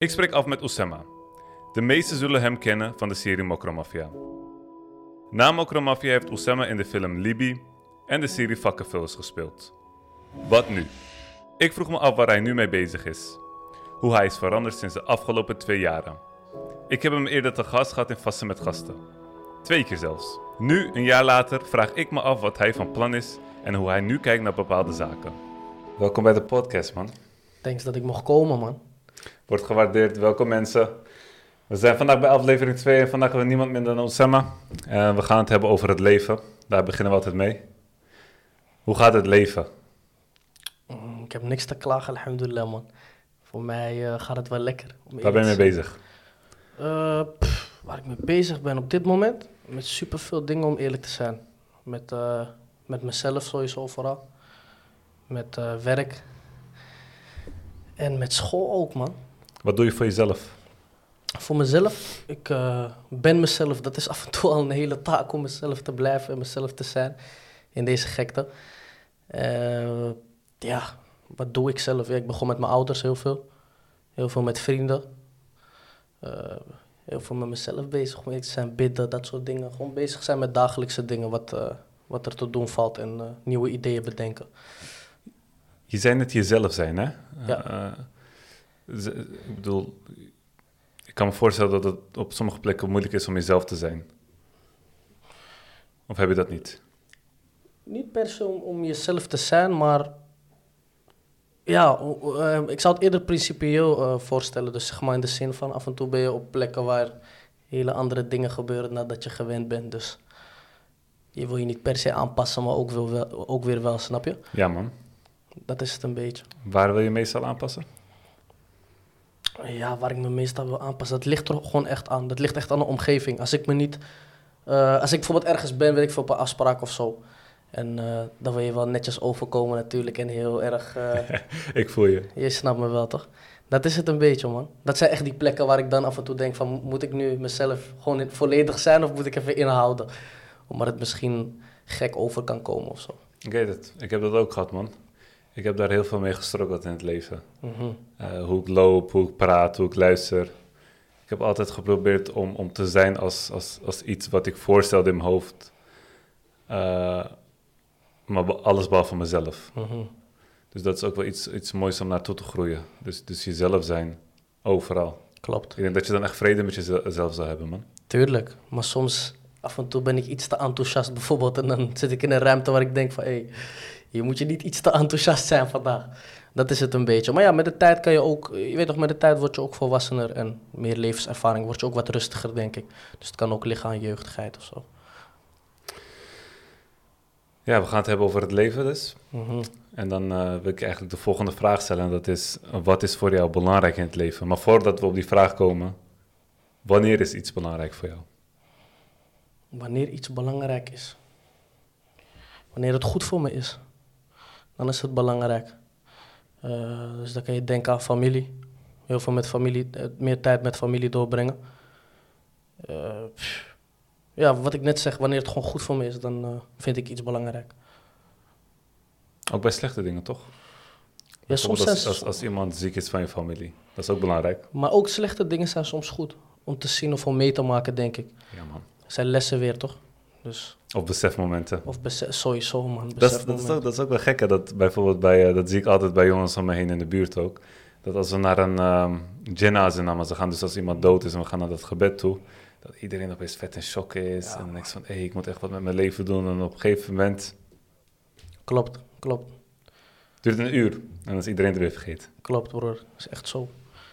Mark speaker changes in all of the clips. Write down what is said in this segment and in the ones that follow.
Speaker 1: Ik spreek af met Oussama. De meesten zullen hem kennen van de serie Mokromafia. Na Mokromafia heeft Oussama in de film Libi en de serie Vakkenvullers gespeeld. Wat nu? Ik vroeg me af waar hij nu mee bezig is. Hoe hij is veranderd sinds de afgelopen twee jaren. Ik heb hem eerder te gast gehad in Vasten met Gasten. Twee keer zelfs. Nu, een jaar later, vraag ik me af wat hij van plan is en hoe hij nu kijkt naar bepaalde zaken. Welkom bij de podcast, man.
Speaker 2: Thanks dat ik mocht komen, man.
Speaker 1: Wordt gewaardeerd. Welkom mensen. We zijn vandaag bij aflevering 2 en vandaag hebben we niemand minder dan Osama. En we gaan het hebben over het leven. Daar beginnen we altijd mee. Hoe gaat het leven?
Speaker 2: Mm, Ik heb niks te klagen, alhamdulillah, man. Voor mij eh, gaat het wel lekker. om
Speaker 1: Waar ben je mee
Speaker 2: eerlijk te
Speaker 1: bezig?
Speaker 2: Eh, pff, waar ik mee bezig ben op dit moment? Met superveel dingen, om eerlijk te zijn. Met, eh, met mezelf sowieso vooral. Met eh, werk. En met school ook, man.
Speaker 1: Wat doe je voor jezelf?
Speaker 2: Voor mezelf, ik eh, ben mezelf. Dat is af en toe al een hele taak om mezelf te blijven en mezelf te zijn in deze gekte. Eh, ja, wat doe ik zelf? Ja, ik begon met mijn ouders heel veel. Heel veel met vrienden. Eh, heel veel met mezelf bezig. Te zijn, bidden, dat soort dingen. Gewoon bezig zijn met dagelijkse dingen, wat, wat er te doen valt. En nieuwe ideeën bedenken.
Speaker 1: Je zei net jezelf zijn, hè?
Speaker 2: Ja.
Speaker 1: Ik bedoel, ik kan me voorstellen dat het op sommige plekken moeilijk is om jezelf te zijn. Of heb je dat niet?
Speaker 2: Niet per se om, om jezelf te zijn, maar ja, o- o- eh, ik zou het eerder principieel eh, voorstellen. Dus zeg maar in de zin van af en toe ben je op plekken waar hele andere dingen gebeuren nadat je gewend bent. Dus je wil je niet per se aanpassen, maar ook, wil wel, ook weer wel, snap je?
Speaker 1: Ja, man.
Speaker 2: Dat is het een beetje.
Speaker 1: Waar wil je meestal aanpassen?
Speaker 2: Ja, waar ik me meestal wil aanpassen, dat ligt er gewoon echt aan. Dat ligt echt aan de omgeving. Als ik me niet, eh, als ik bijvoorbeeld ergens ben, weet ik veel, op een afspraak of zo. En eh, dan wil je wel netjes overkomen natuurlijk en heel erg, eh,
Speaker 1: Ik voel je.
Speaker 2: je snapt me wel toch? Dat is het een beetje man. Dat zijn echt die plekken waar ik dan af en toe denk van, moet ik nu mezelf gewoon volledig zijn of moet ik even inhouden? Omdat het misschien gek over kan komen of zo.
Speaker 1: Ik weet het. Ik heb dat ook gehad, man. Ik heb daar heel veel mee gestruggeld in het leven.
Speaker 2: Mhm.
Speaker 1: Eh, hoe ik loop, hoe ik praat, hoe ik luister. Ik heb altijd geprobeerd om, om te zijn als, als, als iets wat ik voorstelde in mijn hoofd. Eh, maar alles behalve mezelf.
Speaker 2: Mhm.
Speaker 1: Dus dat is ook wel iets, iets moois om naartoe te groeien. Dus, dus jezelf zijn, overal.
Speaker 2: Klopt.
Speaker 1: Ik denk dat je dan echt vrede met jezelf zou hebben, man.
Speaker 2: Tuurlijk, maar soms af en toe ben ik iets te enthousiast bijvoorbeeld en dan zit ik in een ruimte waar ik denk van hé, hey, hier moet je niet iets te enthousiast zijn vandaag. Dat is het een beetje. Maar ja, met de tijd kan je ook, je weet toch, met de tijd word je ook volwassener en meer levenservaring, word je ook wat rustiger denk ik. Dus het kan ook liggen aan jeugdigheid of zo.
Speaker 1: Ja, we gaan het hebben over het leven dus.
Speaker 2: Mhm.
Speaker 1: En dan eh, wil ik eigenlijk de volgende vraag stellen. En dat is, wat is voor jou belangrijk in het leven? Maar voordat we op die vraag komen, wanneer is iets belangrijk voor jou?
Speaker 2: Wanneer iets belangrijk is. Wanneer het goed voor me is, dan is het belangrijk. Eh, dus dan kan je denken aan familie. Heel veel met familie, eh, meer tijd met familie doorbrengen. Eh, ja, wat ik net zeg, wanneer het gewoon goed voor me is, dan vind ik iets belangrijk.
Speaker 1: Ook bij slechte dingen, toch?
Speaker 2: Ja, soms
Speaker 1: als, als, als iemand ziek is van je familie. Dat is ook belangrijk.
Speaker 2: Maar ook slechte dingen zijn soms goed. Om te zien of om mee te maken, denk ik.
Speaker 1: Ja, man.
Speaker 2: Zijn lessen weer, toch? Dus,
Speaker 1: Of besefmomenten.
Speaker 2: of besef, sowieso, man.
Speaker 1: Dat is, dat, is ook, dat is ook wel gek, hè? Dat, bijvoorbeeld bij, eh, dat zie ik altijd bij jongens om me heen in de buurt ook. Dat als we naar een um, janaze namaze gaan, dus als iemand dood is en we gaan naar dat gebed toe, dat iedereen opeens vet in shock is.
Speaker 2: Ja,
Speaker 1: en dan denkt van, hé, ik moet echt wat met mijn leven doen. En op een gegeven moment
Speaker 2: Klopt, klopt.
Speaker 1: duurt een uur en dan is iedereen er weer vergeten.
Speaker 2: Klopt, broer. Dat is echt zo.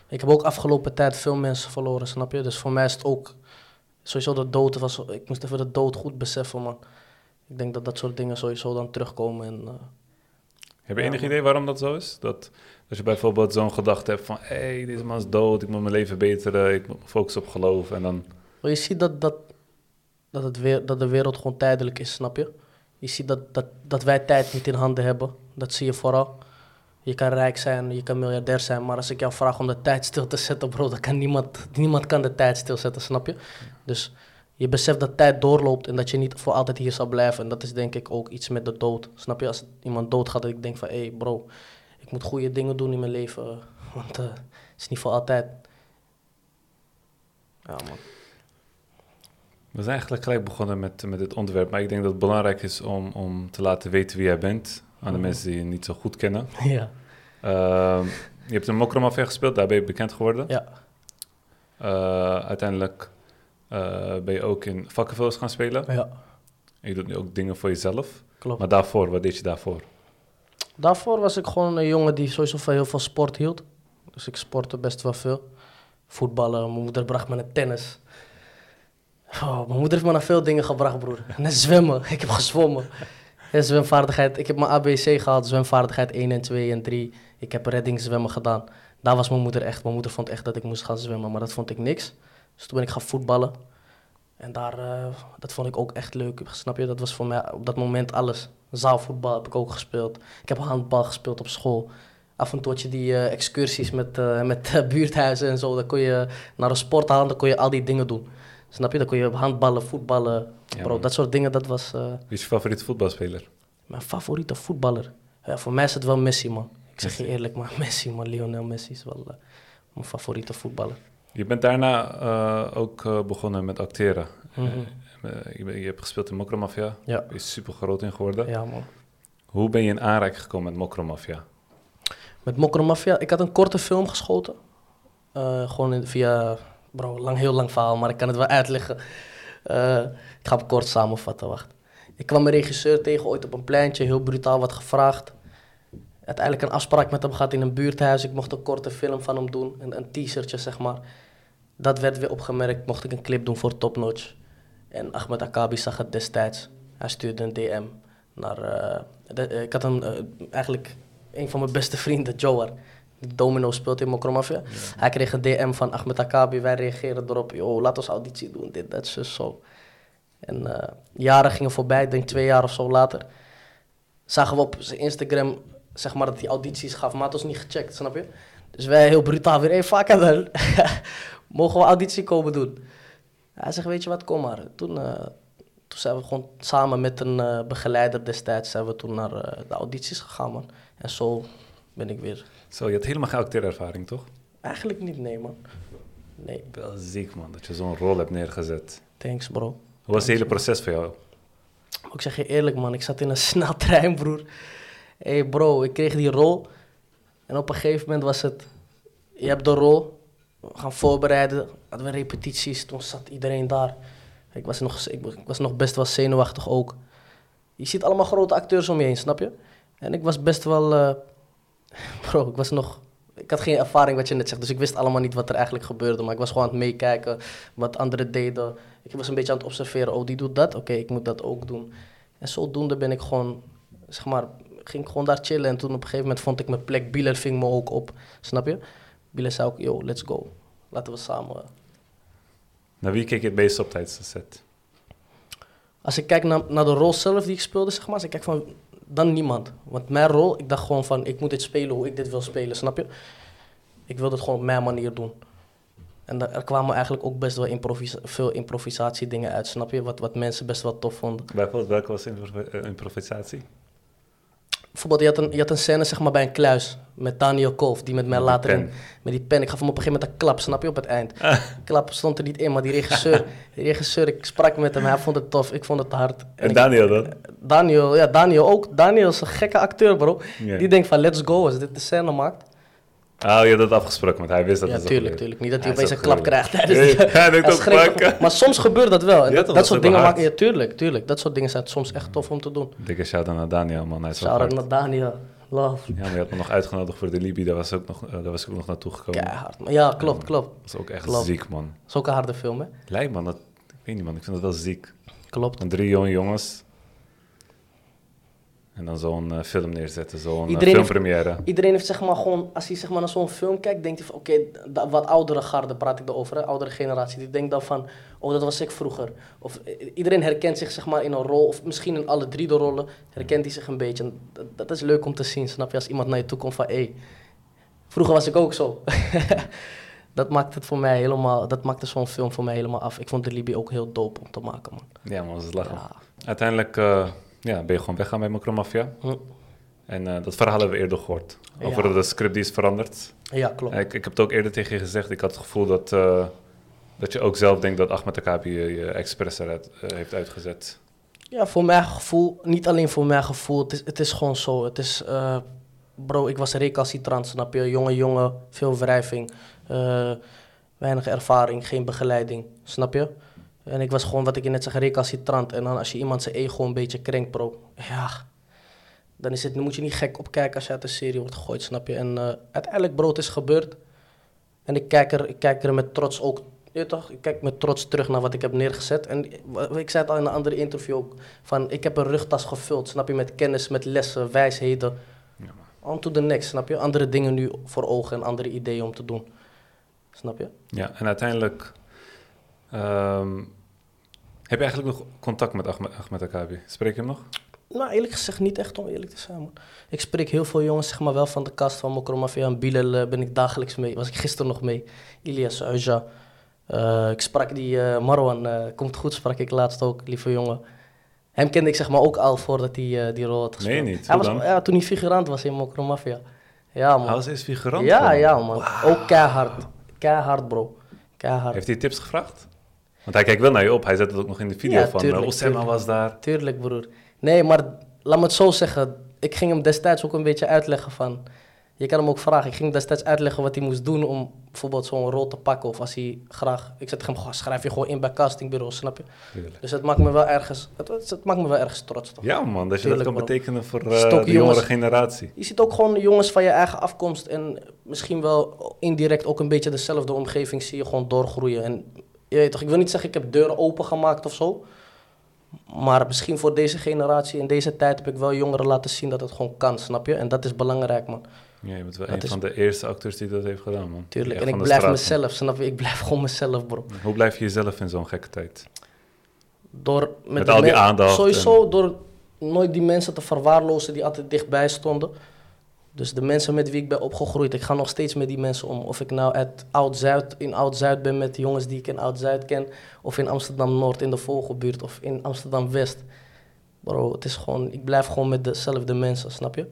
Speaker 2: Ik heb ook afgelopen tijd veel mensen verloren, snap je? Dus voor mij is het ook... Sowieso de dood was... Ik moest even de dood goed beseffen, man. Ik denk dat dat soort dingen sowieso dan terugkomen. En, eh,
Speaker 1: Heb je
Speaker 2: Ja,
Speaker 1: enig
Speaker 2: man.
Speaker 1: idee waarom dat zo is? Dat als je bijvoorbeeld zo'n gedachte hebt van, hé, hey, deze man is dood, ik moet mijn leven beteren, ik moet me focussen op geloof. En dan,
Speaker 2: maar je ziet dat, dat, dat, het weer, dat de wereld gewoon tijdelijk is, snap je? Je ziet dat, dat, dat wij tijd niet in handen hebben. Dat zie je vooral. Je kan rijk zijn, je kan miljardair zijn, maar als ik jou vraag om de tijd stil te zetten, bro, dan kan niemand, niemand kan de tijd stilzetten, snap je? Dus je beseft dat tijd doorloopt en dat je niet voor altijd hier zal blijven. En dat is denk ik ook iets met de dood, snap je? Als iemand doodgaat, dat ik denk van, hé hey bro, ik moet goede dingen doen in mijn leven, want eh, het is niet voor altijd. Ja, man.
Speaker 1: We zijn eigenlijk gelijk begonnen met, met dit onderwerp, maar ik denk dat het belangrijk is om, om te laten weten wie jij bent aan de mensen die je niet zo goed kennen.
Speaker 2: ja.
Speaker 1: Ehm, je hebt een Mokromafia gespeeld, daar ben je bekend geworden.
Speaker 2: Ja.
Speaker 1: Eh, uiteindelijk eh, ben je ook in vakkenvullers gaan spelen.
Speaker 2: ja,
Speaker 1: En je doet nu ook dingen voor jezelf.
Speaker 2: klopt.
Speaker 1: Maar daarvoor, wat deed je daarvoor?
Speaker 2: Daarvoor was ik gewoon een jongen die sowieso van heel veel sport hield. Dus ik sportte best wel veel. Voetballen, mijn moeder bracht me naar tennis. Oh, mijn moeder heeft me naar veel dingen gebracht, broer. Net zwemmen, ik heb gezwommen. Zwemvaardigheid, ik heb mijn ABC gehaald, zwemvaardigheid 1 en 2 en 3. Ik heb reddingszwemmen gedaan. Daar was mijn moeder echt. Mijn moeder vond echt dat ik moest gaan zwemmen, maar dat vond ik niks. Dus toen ben ik gaan voetballen. En daar, eh, dat vond ik ook echt leuk. Snap je? Dat was voor mij op dat moment alles. Zaalvoetbal heb ik ook gespeeld. Ik heb handbal gespeeld op school. Af en toe had je die eh, excursies met, eh, met buurthuizen en zo. Dan kon je naar een sporthal, dan kon je al die dingen doen. Snap je? Dan kon je handballen, voetballen.
Speaker 1: Ja,
Speaker 2: bro,
Speaker 1: man.
Speaker 2: dat soort dingen, dat was eh,
Speaker 1: Wie is je favoriete voetbalspeler?
Speaker 2: mijn favoriete voetballer. Ja, voor mij is het wel Messi, man. Ik zeg je eerlijk, maar Messi, man. Lionel Messi is wel eh, mijn favoriete voetballer.
Speaker 1: Je bent daarna eh, ook begonnen met acteren.
Speaker 2: Mhm.
Speaker 1: Je, ben- je hebt gespeeld in Mokromafia.
Speaker 2: Ja.
Speaker 1: Je is super groot in geworden.
Speaker 2: Ja, man.
Speaker 1: Hoe ben je in aanraking gekomen met Mokromafia?
Speaker 2: Met Mokromafia, ik had een korte film geschoten. Gewoon in- via, bro, lang, heel lang verhaal, maar ik kan het wel uitleggen. Eh, ik ga kort samenvatten, wacht. Ik kwam een regisseur tegen ooit op een pleintje, heel brutaal wat gevraagd. Uiteindelijk een afspraak met hem gehad in een buurthuis. Ik mocht een korte film van hem doen, een, een teasertje zeg maar. Dat werd weer opgemerkt, mocht ik een clip doen voor Top Notch. En Ahmed Akabi zag het destijds. Hij stuurde een DM naar... eh, eh, ik had een, eigenlijk een van mijn beste vrienden, Joar. Domino speelt in Mokromafia. Hij kreeg een DM van Ahmed Akabi. Wij reageren erop. Yo, laat ons auditie doen. Dit, dat, zo, zo. En eh, jaren gingen voorbij. Ik denk twee jaar of zo later. Zagen we op zijn Instagram, zeg maar, dat hij audities gaf. Maar had ons niet gecheckt, snap je? Dus wij heel brutaal weer. Hé, hey, it dan. Mogen we auditie komen doen? Hij zegt, weet je wat, kom maar. Toen, eh, toen zijn we gewoon samen met een eh, begeleider destijds... zijn we toen naar de audities gegaan, man. En zo ben ik weer...
Speaker 1: Zo, je had helemaal geen acteerervaring, toch?
Speaker 2: Eigenlijk niet, nee, man. Nee,
Speaker 1: Wel ziek, man, dat je zo'n rol hebt neergezet.
Speaker 2: thanks, bro.
Speaker 1: Hoe was het hele proces voor jou?
Speaker 2: Ik zeg je eerlijk, man. Ik zat in een sneltrein, broer. Hé, hey, bro, ik kreeg die rol. En op een gegeven moment was het... Je hebt de rol. We gaan voorbereiden. Hadden we repetities. Toen zat iedereen daar. Ik was nog, ik, ik was nog best wel zenuwachtig ook. Je ziet allemaal grote acteurs om je heen, snap je? En ik was best wel... eh, bro, ik was nog... Ik had geen ervaring wat je net zegt, dus ik wist allemaal niet wat er eigenlijk gebeurde. Maar ik was gewoon aan het meekijken wat anderen deden. Ik was een beetje aan het observeren. Oh, die doet dat? Oké, ik moet dat ook doen. En zodoende ben ik gewoon, zeg maar, ging ik gewoon daar chillen. En toen op een gegeven moment vond ik mijn plek. Bieler ving me ook op, snap je? Bieler zei ook, yo, let's go. Laten we samen...
Speaker 1: Naar wie keek je het meest op tijdens de set?
Speaker 2: Als ik kijk naar, naar de rol zelf die ik speelde, zeg maar, als ik kijk van, dan niemand. Want mijn rol, ik dacht gewoon van, ik moet dit spelen hoe ik dit wil spelen, snap je? Ik wil het gewoon op mijn manier doen. En er kwamen eigenlijk ook best wel improvisa veel improvisatiedingen uit, snap je? Wat, wat mensen best wel tof vonden.
Speaker 1: Bijvoorbeeld, welke was eh, improvisatie?
Speaker 2: Bijvoorbeeld, je had een, je had een scène zeg maar, bij een kluis met Daniel Kolf, die met mij
Speaker 1: Met
Speaker 2: later in, met die pen, ik gaf hem op een gegeven moment een klap, snap je, op het eind. Klap stond er niet in, maar die regisseur, die regisseur, ik sprak met hem, hij vond het tof, ik vond het hard.
Speaker 1: En
Speaker 2: ik-
Speaker 1: Daniel dan?
Speaker 2: Daniel, ja, Daniel ook. Daniel is een gekke acteur, bro. Die denkt van, let's go, als dit de scène maakt.
Speaker 1: Ah, je had dat afgesproken, want hij wist dat
Speaker 2: ja, tuurlijk, tuurlijk. Niet dat hij
Speaker 1: Hij
Speaker 2: opeens een klap krijgt tijdens
Speaker 1: hij denkt
Speaker 2: Hij
Speaker 1: ook,
Speaker 2: Maar soms gebeurt dat wel. En
Speaker 1: Ja,
Speaker 2: dat, soort dingen maken... Ja, tuurlijk, tuurlijk. Dat soort dingen zijn soms echt tof om te doen.
Speaker 1: Dikke shout-out naar Daniel, man. Hij is
Speaker 2: Shout-out naar Daniel. Love.
Speaker 1: Ja, maar je had me nog uitgenodigd voor de Libi, daar was, ook nog, eh, daar was ik ook nog naartoe gekomen.
Speaker 2: Keihard. man. Ja, klopt, klopt.
Speaker 1: Dat is ook echt
Speaker 2: Klopt.
Speaker 1: ziek, man.
Speaker 2: Dat is ook een harde film, hè?
Speaker 1: Lijkt man, dat, ik weet niet man, ik vind dat wel ziek.
Speaker 2: Klopt.
Speaker 1: En drie jonge jongens. En dan zo'n eh, film neerzetten, zo'n uh,
Speaker 2: heeft-
Speaker 1: filmpremière.
Speaker 2: Iedereen heeft zeg maar gewoon, als hij zeg maar naar zo'n film kijkt, denkt hij van, oké, wat oudere garde praat ik erover, hè, oudere generatie, die denkt dan van, oh, dat was ik vroeger. Of iedereen herkent zich zeg maar in een rol, of misschien in alle drie de rollen, herkent hij zich een beetje. En dat, dat is leuk om te zien, snap je, als iemand naar je toe komt van, hé, hey, vroeger was ik ook zo. dat maakt het voor mij helemaal, dat maakte zo'n film voor mij helemaal af. Ik vond de Libi ook heel dope om te maken, man.
Speaker 1: Ja man, dat is lachen.
Speaker 2: Ja.
Speaker 1: Uiteindelijk eh, ja, ben je gewoon weggaan bij Macromafia.
Speaker 2: Hm.
Speaker 1: En eh, dat verhaal hebben we eerder gehoord.
Speaker 2: Ja.
Speaker 1: Over de script die is veranderd.
Speaker 2: Ja, klopt.
Speaker 1: Ik, ik heb het ook eerder tegen je gezegd. Ik had het gevoel dat, eh, Dat je ook zelf denkt dat Ahmed Akabi je, je expres eruit eh, heeft uitgezet.
Speaker 2: Ja, voor mijn gevoel, niet alleen voor mijn gevoel, het is, het is gewoon zo. Het is, eh, bro, ik was recalcitrant, snap je? Jonge jongen, veel wrijving, eh, weinig ervaring, geen begeleiding, snap je? En ik was gewoon, wat ik je net zeg, recalcitrant. En dan als je iemand zijn ego een beetje krenkt, bro, ja, dan, is het, dan moet je niet gek opkijken als je uit de serie wordt gegooid, snap je? En eh, uiteindelijk, bro, het is gebeurd. En ik kijk er, ik kijk er met trots ook, je toch? Ik kijk met trots terug naar wat ik heb neergezet. En ik zei het al in een andere interview ook, van ik heb een rugtas gevuld, snap je? Met kennis, met lessen, wijsheden.
Speaker 1: Ja,
Speaker 2: On to the next, snap je? Andere dingen nu voor ogen en andere ideeën om te doen. Snap je?
Speaker 1: Ja, en uiteindelijk ehm, heb je eigenlijk nog contact met Ahmed, Ahmed Akabi. Spreek je hem nog?
Speaker 2: Nou, eerlijk gezegd niet echt om eerlijk te zijn, man. Ik spreek heel veel jongens, zeg maar wel van de kast van Mokromafia en Bilal eh, ben ik dagelijks mee. Was ik gisteren nog mee. Ilias Uja. Eh, ik sprak die eh, Marwan, komt goed, sprak ik laatst ook, lieve jongen. Hem kende ik zeg maar ook al voordat hij die rol had gespeeld.
Speaker 1: Je niet?
Speaker 2: Hij was, ja, toen hij figurant was in Mokromafia. Ja, man.
Speaker 1: Hij was eerst figurant.
Speaker 2: ja,
Speaker 1: gewoon.
Speaker 2: ja, man. Ook keihard. Keihard, bro. Keihard.
Speaker 1: Heeft hij tips gevraagd? Want hij kijkt wel naar je op. Hij zet het ook nog in de video
Speaker 2: Ja,
Speaker 1: van
Speaker 2: tuurlijk,
Speaker 1: uh, Osama
Speaker 2: tuurlijk.
Speaker 1: was daar.
Speaker 2: Tuurlijk, broer. Nee, maar laat me het zo zeggen. Ik ging hem destijds ook een beetje uitleggen van... Je kan hem ook vragen. Ik ging destijds uitleggen wat hij moest doen om bijvoorbeeld zo'n rol te pakken. Of als hij graag... Ik zeg tegen hem, "Goh, schrijf je gewoon in bij castingbureau, snap je?
Speaker 1: Tuurlijk.
Speaker 2: Dus het maakt me wel ergens... Het, het, maakt me wel ergens trots, toch?
Speaker 1: Ja man, dat je dat
Speaker 2: Tuurlijk,
Speaker 1: kan
Speaker 2: bro.
Speaker 1: betekenen voor uh, de
Speaker 2: jongens.
Speaker 1: jongere generatie.
Speaker 2: Je ziet ook gewoon jongens van je eigen afkomst en misschien wel indirect ook een beetje dezelfde omgeving zie je gewoon doorgroeien. En je weet toch, ik wil niet zeggen ik heb deuren opengemaakt of zo. Maar misschien voor deze generatie in deze tijd heb ik wel jongeren laten zien dat het gewoon kan, snap je? En dat is belangrijk, man.
Speaker 1: Ja, je bent wel
Speaker 2: Dat
Speaker 1: een
Speaker 2: is-
Speaker 1: van de eerste acteurs die dat heeft gedaan man.
Speaker 2: Tuurlijk. En ik blijf
Speaker 1: straat,
Speaker 2: mezelf, snap je? Ik blijf gewoon mezelf, bro.
Speaker 1: Hoe blijf je jezelf in zo'n gekke tijd?
Speaker 2: Door met,
Speaker 1: al die aandacht
Speaker 2: Sowieso door nooit die mensen te verwaarlozen die altijd dichtbij stonden. Dus de mensen met wie ik ben opgegroeid, ik ga nog steeds met die mensen om. Of ik nou uit Oud-Zuid, in Oud-Zuid ben met de jongens die ik in Oud-Zuid ken. Of in Amsterdam-Noord in de Vogelbuurt. Of in Amsterdam-West. Bro, het is gewoon, ik blijf gewoon met dezelfde mensen, snap je?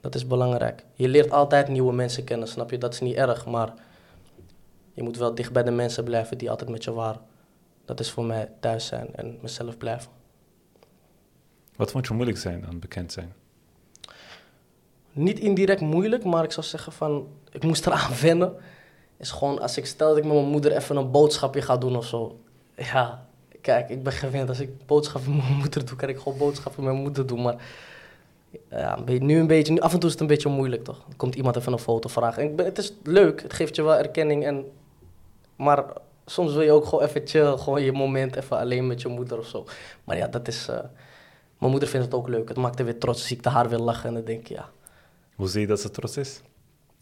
Speaker 2: Dat is belangrijk. Je leert altijd nieuwe mensen kennen, snap je? Dat is niet erg, maar je moet wel dicht bij de mensen blijven die altijd met je waren. Dat is voor mij thuis zijn en mezelf blijven.
Speaker 1: Wat vond je moeilijk zijn aan bekend zijn?
Speaker 2: Niet indirect moeilijk, maar ik zou zeggen van, ik moest eraan wennen. Is gewoon, als ik stel dat ik met mijn moeder even een boodschapje ga doen of zo. Ja, kijk, ik ben gewend, als ik boodschappen met mijn moeder doe, kan ik gewoon boodschappen met mijn moeder doen. Maar ja, nu een beetje, af en toe is het een beetje moeilijk toch. Komt iemand even een foto vragen. En ik het is leuk, het geeft je wel erkenning. En, maar soms wil je ook gewoon even chill, gewoon je moment even alleen met je moeder of zo. Maar ja, dat is, eh, mijn moeder vindt het ook leuk. Het maakt haar weer trots, zie ik haar weer lachen en dan denk ik, ja.
Speaker 1: Hoe zie je dat ze trots is?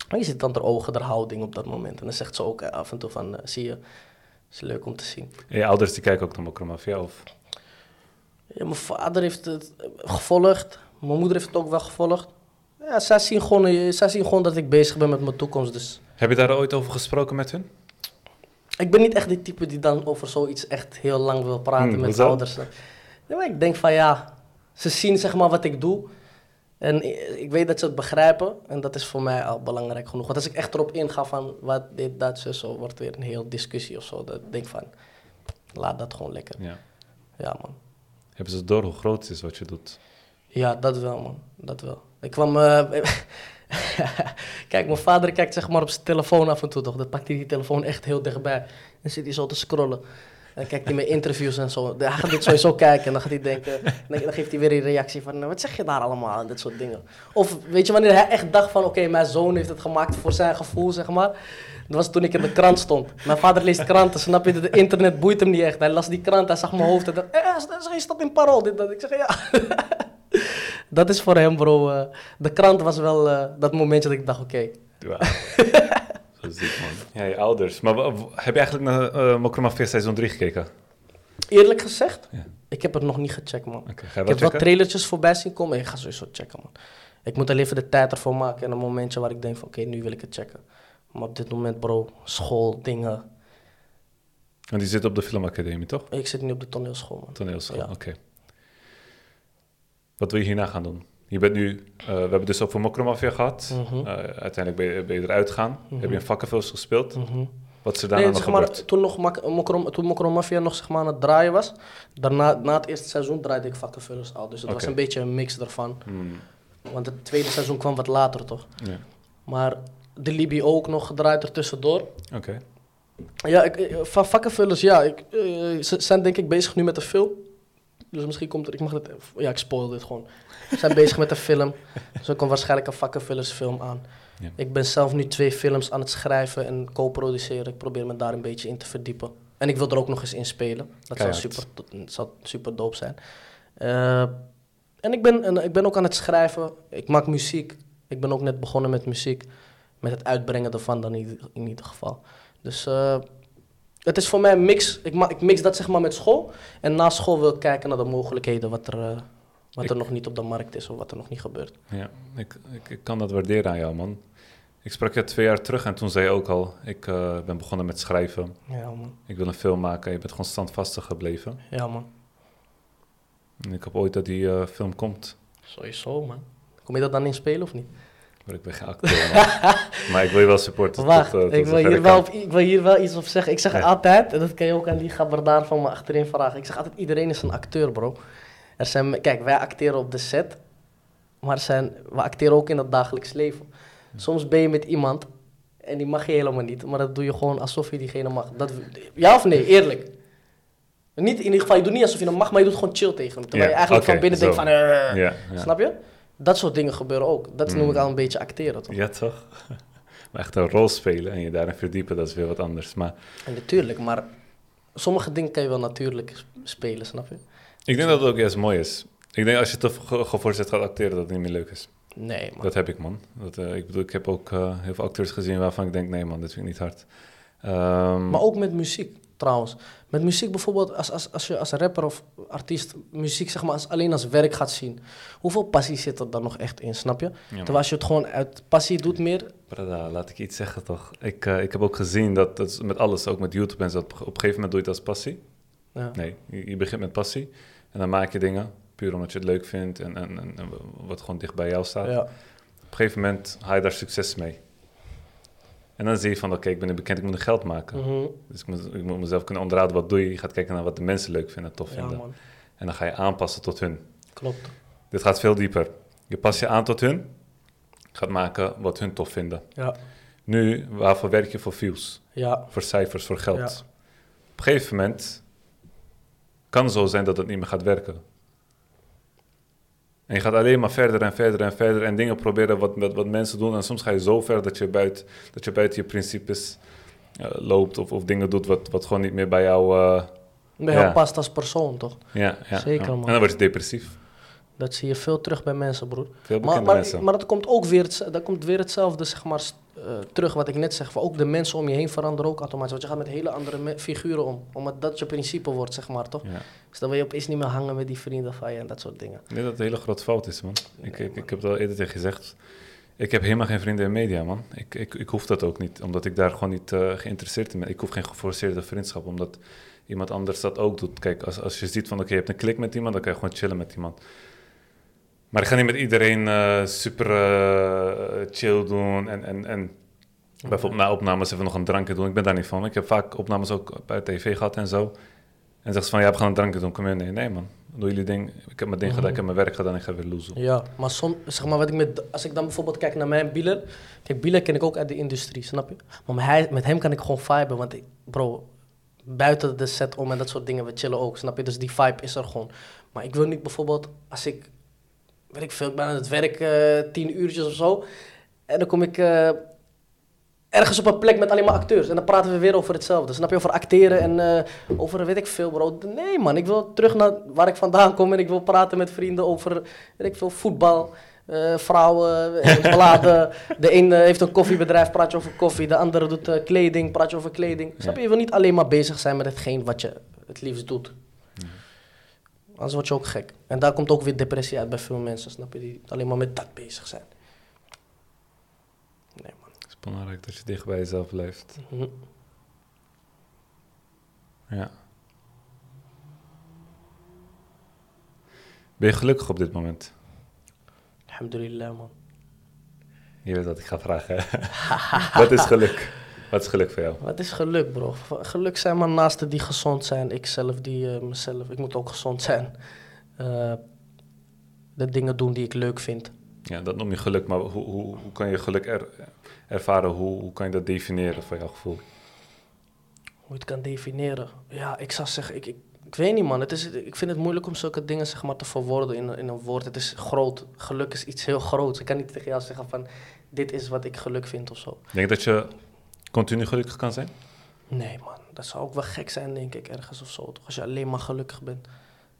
Speaker 2: Je ziet dan haar ogen, haar houding op dat moment. En dan zegt ze ook eh, af en toe van, eh, zie je, is leuk om te zien.
Speaker 1: En je ouders die kijken ook naar Mokromafia of...
Speaker 2: Ja, mijn vader heeft het eh, gevolgd. Mijn moeder heeft het ook wel gevolgd. Ja, zij zien gewoon, zij zien gewoon dat ik bezig ben met mijn toekomst. Dus
Speaker 1: Heb je daar ooit over gesproken met hun?
Speaker 2: ik ben niet echt die type die dan over zoiets echt heel lang wil praten
Speaker 1: Hmm,
Speaker 2: met ouders. Ja, maar ik denk van ja, ze zien zeg maar wat ik doe. En ik weet dat ze het begrijpen. En dat is voor mij al belangrijk genoeg. Want als ik echt erop inga van wat dit, dat, zo, zo wordt weer een heel discussie of zo. Dat ik denk van, laat dat gewoon lekker.
Speaker 1: Ja.
Speaker 2: Ja man.
Speaker 1: Hebben ze door hoe groot het is wat je doet?
Speaker 2: Ja, dat wel, man. Dat wel. Ik kwam... eh, Kijk, mijn vader kijkt zeg maar op zijn telefoon af en toe toch. Dan pakt hij die telefoon echt heel dichtbij. En zit hij zo te scrollen. Dan kijkt hij mijn interviews en zo. Dan gaat hij sowieso kijken en dan gaat hij denken... Dan, geeft hij weer een reactie van... "Nou, Wat zeg je daar allemaal? En dat soort dingen. Of weet je, wanneer hij echt dacht van... Oké, mijn zoon heeft het gemaakt voor zijn gevoel, zeg maar. Dat was toen ik in de krant stond. Mijn vader leest kranten, snap je? Het internet boeit hem niet echt. Hij las die krant, hij zag mijn hoofd en dacht... Eh, is dat in parool? Dit, dat. Ik zeg, ja. dat is voor hem, bro. eh, de krant was wel eh, dat momentje dat ik dacht, oké.
Speaker 1: Zo ziek, man. Ja, je ouders. Maar heb je eigenlijk naar uh, Mokromafia seizoen 3 gekeken?
Speaker 2: Eerlijk gezegd,
Speaker 1: Ja.
Speaker 2: ik heb het nog niet gecheckt, man. Ik heb
Speaker 1: checken?
Speaker 2: trailertjes voorbij zien komen. Ik ga sowieso checken, man. Ik moet er even de tijd ervoor maken en een momentje waar ik denk van, oké, nu wil ik het checken. Maar op dit moment, bro, school, dingen.
Speaker 1: Want die zit op de filmacademie, toch?
Speaker 2: Ik zit nu op de toneelschool, man.
Speaker 1: Toneelschool,
Speaker 2: Ja.
Speaker 1: oké. Wat wil je hierna gaan doen? Je bent nu, eh, we hebben dus over Mokromafia gehad. Eh, uiteindelijk ben je, ben je eruit gegaan.
Speaker 2: Mhm.
Speaker 1: Heb je in vakkenvuls gespeeld.
Speaker 2: Mhm.
Speaker 1: Wat is er daarna
Speaker 2: Nee,
Speaker 1: nog
Speaker 2: zeg maar,
Speaker 1: gebeurd?
Speaker 2: toen, nog toen Mokro Mafia nog zeg maar, aan het draaien was, daarna, na het eerste seizoen draaide ik vakkenvullers al. Dus het was een beetje een mix ervan.
Speaker 1: Hmm,
Speaker 2: Want het tweede seizoen kwam wat later, toch?
Speaker 1: ja.
Speaker 2: Maar de Libi ook nog gedraaid ertussendoor.
Speaker 1: Oké.
Speaker 2: Ja, ik, eh, van vakkenvullers, ja. Ik, ze zijn denk ik bezig nu met de film. Dus misschien komt er, ik mag het, ja, ik spoil dit gewoon. Ze zijn bezig met de film. Dus er komt waarschijnlijk een vakkenvullersfilm aan.
Speaker 1: Ja.
Speaker 2: Ik ben zelf nu twee films aan het schrijven en co-produceren. Ik probeer me daar een beetje in te verdiepen. En ik wil er ook nog eens in spelen. Dat zou super, dat zou super dope zijn. Eh, en ik ben, en ik ben ook aan het schrijven. Ik maak muziek. Ik ben ook net begonnen met muziek. Met het uitbrengen ervan dan in, in ieder geval. Dus eh, het is voor mij een mix. Ik, ma ik mix dat zeg maar met school. En na school wil ik kijken naar de mogelijkheden wat er, eh, wat er nog niet op de markt is of wat er nog niet gebeurt.
Speaker 1: Ja, ik, ik, ik kan dat waarderen aan jou, man. Ik sprak je twee jaar terug en toen zei je ook al, ik eh, ben begonnen met schrijven.
Speaker 2: Ja man,
Speaker 1: Ik wil een film maken. Je bent gewoon standvastig gebleven.
Speaker 2: ja man.
Speaker 1: En ik hoop ooit dat die eh, film komt.
Speaker 2: Sowieso man. Kom je dat dan in spelen of niet?
Speaker 1: Maar ik ben geen acteur, maar ik wil je wel supporten.
Speaker 2: Wacht,
Speaker 1: tot, eh, tot
Speaker 2: ik, wil hier wel op, ik wil hier wel iets op zeggen. Ik zeg
Speaker 1: Ja.
Speaker 2: altijd, en dat kan je ook aan die gabber daar van me achterin vragen. Ik zeg altijd, iedereen is een acteur, bro. Er zijn, kijk, wij acteren op de set, maar zijn, we acteren ook in het dagelijks leven. Soms ben je met iemand en die mag je helemaal niet, maar dat doe je gewoon alsof je diegene mag. Dat, ja of nee, eerlijk? Niet, in ieder geval, je doet niet alsof je hem mag, maar je doet gewoon chill tegen hem. Terwijl je eigenlijk van binnen denkt van, eh, snap je? Dat soort dingen gebeuren ook. Dat noem ik
Speaker 1: Mm.
Speaker 2: al een beetje acteren, toch?
Speaker 1: Ja, toch? maar echt een rol spelen en je daarin verdiepen, dat is weer wat anders. Maar
Speaker 2: En natuurlijk, maar sommige dingen kan je wel natuurlijk spelen, snap je?
Speaker 1: ik denk dat het ook juist mooi is. Ik denk als je te ge- geforceerd gaat acteren, dat het niet meer leuk is.
Speaker 2: Nee, man.
Speaker 1: Dat heb ik, man. Dat, eh, ik bedoel, ik heb ook eh, heel veel acteurs gezien waarvan ik denk, nee man, dit vind ik niet hard. Ehm,
Speaker 2: Maar ook met muziek, trouwens. Met muziek bijvoorbeeld, als, als, als je als rapper of artiest muziek zeg maar, als, alleen als werk gaat zien. Hoeveel passie zit er dan nog echt in, snap je?
Speaker 1: ja.
Speaker 2: Terwijl als je het gewoon uit passie doet meer...
Speaker 1: Brada, laat ik iets zeggen toch. Ik, eh, ik heb ook gezien dat, dat is met alles, ook met YouTube en zo, op, op een gegeven moment doe je het als passie.
Speaker 2: Ja.
Speaker 1: Nee, je, je begint met passie en dan maak je dingen, puur omdat je het leuk vindt en, en, en, en wat gewoon dicht bij jou staat.
Speaker 2: Ja.
Speaker 1: Op een gegeven moment haal je daar succes mee. En dan zie je van, oké, ik ben nu bekend, ik moet er geld maken.
Speaker 2: Mhm.
Speaker 1: Dus ik moet, ik moet mezelf kunnen onderhouden, wat doe je? Je gaat kijken naar wat de mensen leuk vinden, tof
Speaker 2: ja,
Speaker 1: vinden.
Speaker 2: man.
Speaker 1: En dan ga je aanpassen tot hun.
Speaker 2: Klopt.
Speaker 1: Dit gaat veel dieper. Je past je aan tot hun, gaat maken wat hun tof vinden.
Speaker 2: Ja.
Speaker 1: Nu, waarvoor werk je voor views?
Speaker 2: Ja.
Speaker 1: Voor cijfers, voor geld?
Speaker 2: Ja.
Speaker 1: Op een gegeven moment kan het zo zijn dat het niet meer gaat werken. En je gaat alleen maar verder en verder en verder en dingen proberen wat, wat, wat mensen doen. En soms ga je zo ver dat je buiten, dat je buiten je principes eh, loopt of, of dingen doet wat, wat gewoon niet meer bij jou... eh,
Speaker 2: Bij
Speaker 1: Ja.
Speaker 2: past als persoon, toch?
Speaker 1: ja, ja,
Speaker 2: Zeker,
Speaker 1: ja.
Speaker 2: man.
Speaker 1: En dan word je depressief.
Speaker 2: Dat zie je veel terug bij mensen, broer.
Speaker 1: Veel
Speaker 2: Maar, maar,
Speaker 1: mensen.
Speaker 2: maar dat komt ook weer, dat komt weer hetzelfde zeg maar, eh, terug wat ik net zeg. Van ook de mensen om je heen veranderen ook automatisch. Want je gaat met hele andere figuren om. Omdat dat je principe wordt, zeg maar, toch?
Speaker 1: ja.
Speaker 2: Dus dan wil je opeens niet meer hangen met die vrienden van je en dat soort dingen.
Speaker 1: Denk dat het een hele grote fout is, man. Ik,
Speaker 2: Nee,
Speaker 1: ik,
Speaker 2: man.
Speaker 1: ik heb het al eerder tegen je gezegd. Ik heb helemaal geen vrienden in media, man. Ik, ik, ik hoef dat ook niet, omdat ik daar gewoon niet eh, geïnteresseerd in ben. Ik hoef geen geforceerde vriendschap, omdat iemand anders dat ook doet. Kijk, als, als je ziet van, oké, je hebt een klik met iemand, dan kan je gewoon chillen met iemand. Maar ik ga niet met iedereen eh, super eh, chill doen en, en, en bijvoorbeeld na opnames even nog een drankje doen. Ik ben daar niet van. Ik heb vaak opnames ook bij tv gehad en zo. En zegt ze van, ja, we gaan een drankje doen, kom je? Nee, nee man. Doe jullie ding. Ik heb mijn ding gedaan, ik heb mijn werk gedaan en ik ga weer loezen.
Speaker 2: Ja, maar soms, zeg maar, wat ik met, als ik dan bijvoorbeeld kijk naar mijn Bieler. Kijk, Bieler ken ik ook uit de industrie, snap je? Maar met, hij, met hem kan ik gewoon viben, want ik, bro, buiten de set om en dat soort dingen, we chillen ook, snap je? Dus die vibe is er gewoon. Maar ik wil niet bijvoorbeeld, als ik, weet ik veel, ik ben aan het werk eh, tien uurtjes of zo. En dan kom ik eh, ergens op een plek met alleen maar acteurs. En dan praten we weer over hetzelfde. Snap je? Over acteren en eh, over weet ik veel, bro. Nee, man. Ik wil terug naar waar ik vandaan kom. En ik wil praten met vrienden over, weet ik veel, voetbal. vrouwen, bladen. De een heeft een koffiebedrijf, praat je over koffie. De andere doet kleding, praat je over kleding. Snap je? Je wil niet alleen maar bezig zijn met hetgeen wat je het liefst doet. Anders word je ook gek. En daar komt ook weer depressie uit bij veel mensen, snap je? Die alleen maar met dat bezig zijn. Nee, man.
Speaker 1: Het is belangrijk dat je dicht bij jezelf blijft.
Speaker 2: Mhm.
Speaker 1: Ja. Ben je gelukkig op dit moment?
Speaker 2: Alhamdulillah, man.
Speaker 1: Je weet wat ik ga vragen. hè? wat is geluk? Wat is geluk voor jou?
Speaker 2: Wat is geluk, bro? Geluk zijn mijn naasten die gezond zijn. Ik zelf die eh, mezelf. Ik moet ook gezond zijn. Eh, de dingen doen die ik leuk vind.
Speaker 1: Ja, dat noem je geluk, maar hoe, hoe, hoe kan je geluk er- ervaren? Hoe, hoe kan je dat definiëren voor jouw gevoel?
Speaker 2: Hoe je het kan definiëren. Ja, ik zou zeggen, ik, ik, ik weet niet man. Het is, ik vind het moeilijk om zulke dingen zeg maar, te verwoorden in, een- in een woord. Het is groot. Geluk is iets heel groots. Ik kan niet tegen jou zeggen van, dit is wat ik geluk vind of zo.
Speaker 1: Denk je dat je continu gelukkig kan zijn?
Speaker 2: Nee man, dat zou ook wel gek zijn denk ik ergens of zo. Toch? Als je alleen maar gelukkig bent,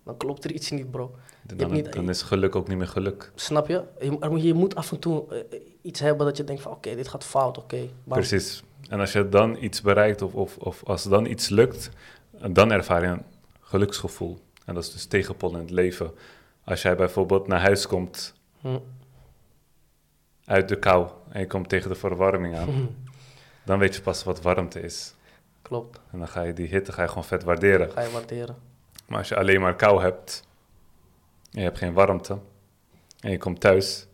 Speaker 2: dan klopt er iets niet bro.
Speaker 1: Dan,
Speaker 2: niet-
Speaker 1: dan is geluk ook niet meer geluk.
Speaker 2: Snap je? Je, moet- je moet af en toe eh, iets hebben dat je denkt van, oké, dit gaat fout, oké.
Speaker 1: Precies. En als je dan iets bereikt of, of, of als dan iets lukt, dan ervaar je een geluksgevoel. En dat is dus tegenpol in het leven. Als jij bijvoorbeeld naar huis komt
Speaker 2: Hm.
Speaker 1: uit de kou en je komt tegen de verwarming aan,
Speaker 2: Hm.
Speaker 1: dan weet je pas wat warmte is.
Speaker 2: Klopt,
Speaker 1: En dan ga je die hitte ga je gewoon vet waarderen.
Speaker 2: ga je waarderen.
Speaker 1: Maar als je alleen maar kou hebt en je hebt geen warmte en je komt thuis,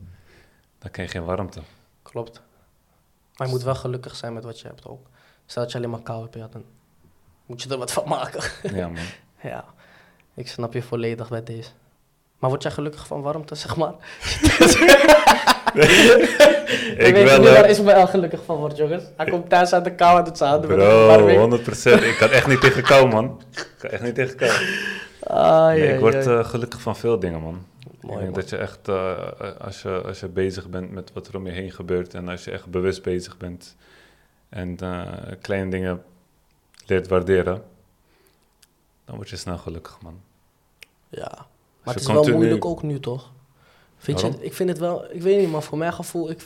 Speaker 1: dan krijg je geen warmte.
Speaker 2: Klopt. Maar je moet wel gelukkig zijn met wat je hebt ook. Stel dat je alleen maar kou hebt, ja, dan moet je er wat van maken.
Speaker 1: Ja, man.
Speaker 2: ja, ik snap je volledig bij deze. Maar word jij gelukkig van warmte, zeg maar?
Speaker 1: ik
Speaker 2: weet
Speaker 1: wel,
Speaker 2: niet waar. Ismaël gelukkig van wordt, jongens. Hij komt thuis uit de kou handen met een
Speaker 1: Bro,
Speaker 2: verwarming.
Speaker 1: 100%. Ik kan echt niet tegen kou, man. Ik kan echt niet tegen kou.
Speaker 2: Ah,
Speaker 1: Nee, ik word eh, gelukkig van veel dingen, man. ik
Speaker 2: Mooi,
Speaker 1: denk
Speaker 2: man.
Speaker 1: dat je echt, eh, als, je, als je bezig bent met wat er om je heen gebeurt en als je echt bewust bezig bent en eh, kleine dingen leert waarderen, dan word je snel gelukkig, man.
Speaker 2: Ja, maar het is wel moeilijk ook nu, toch? Vind je, ik vind het wel, ik weet niet, man, voor mijn gevoel, ik,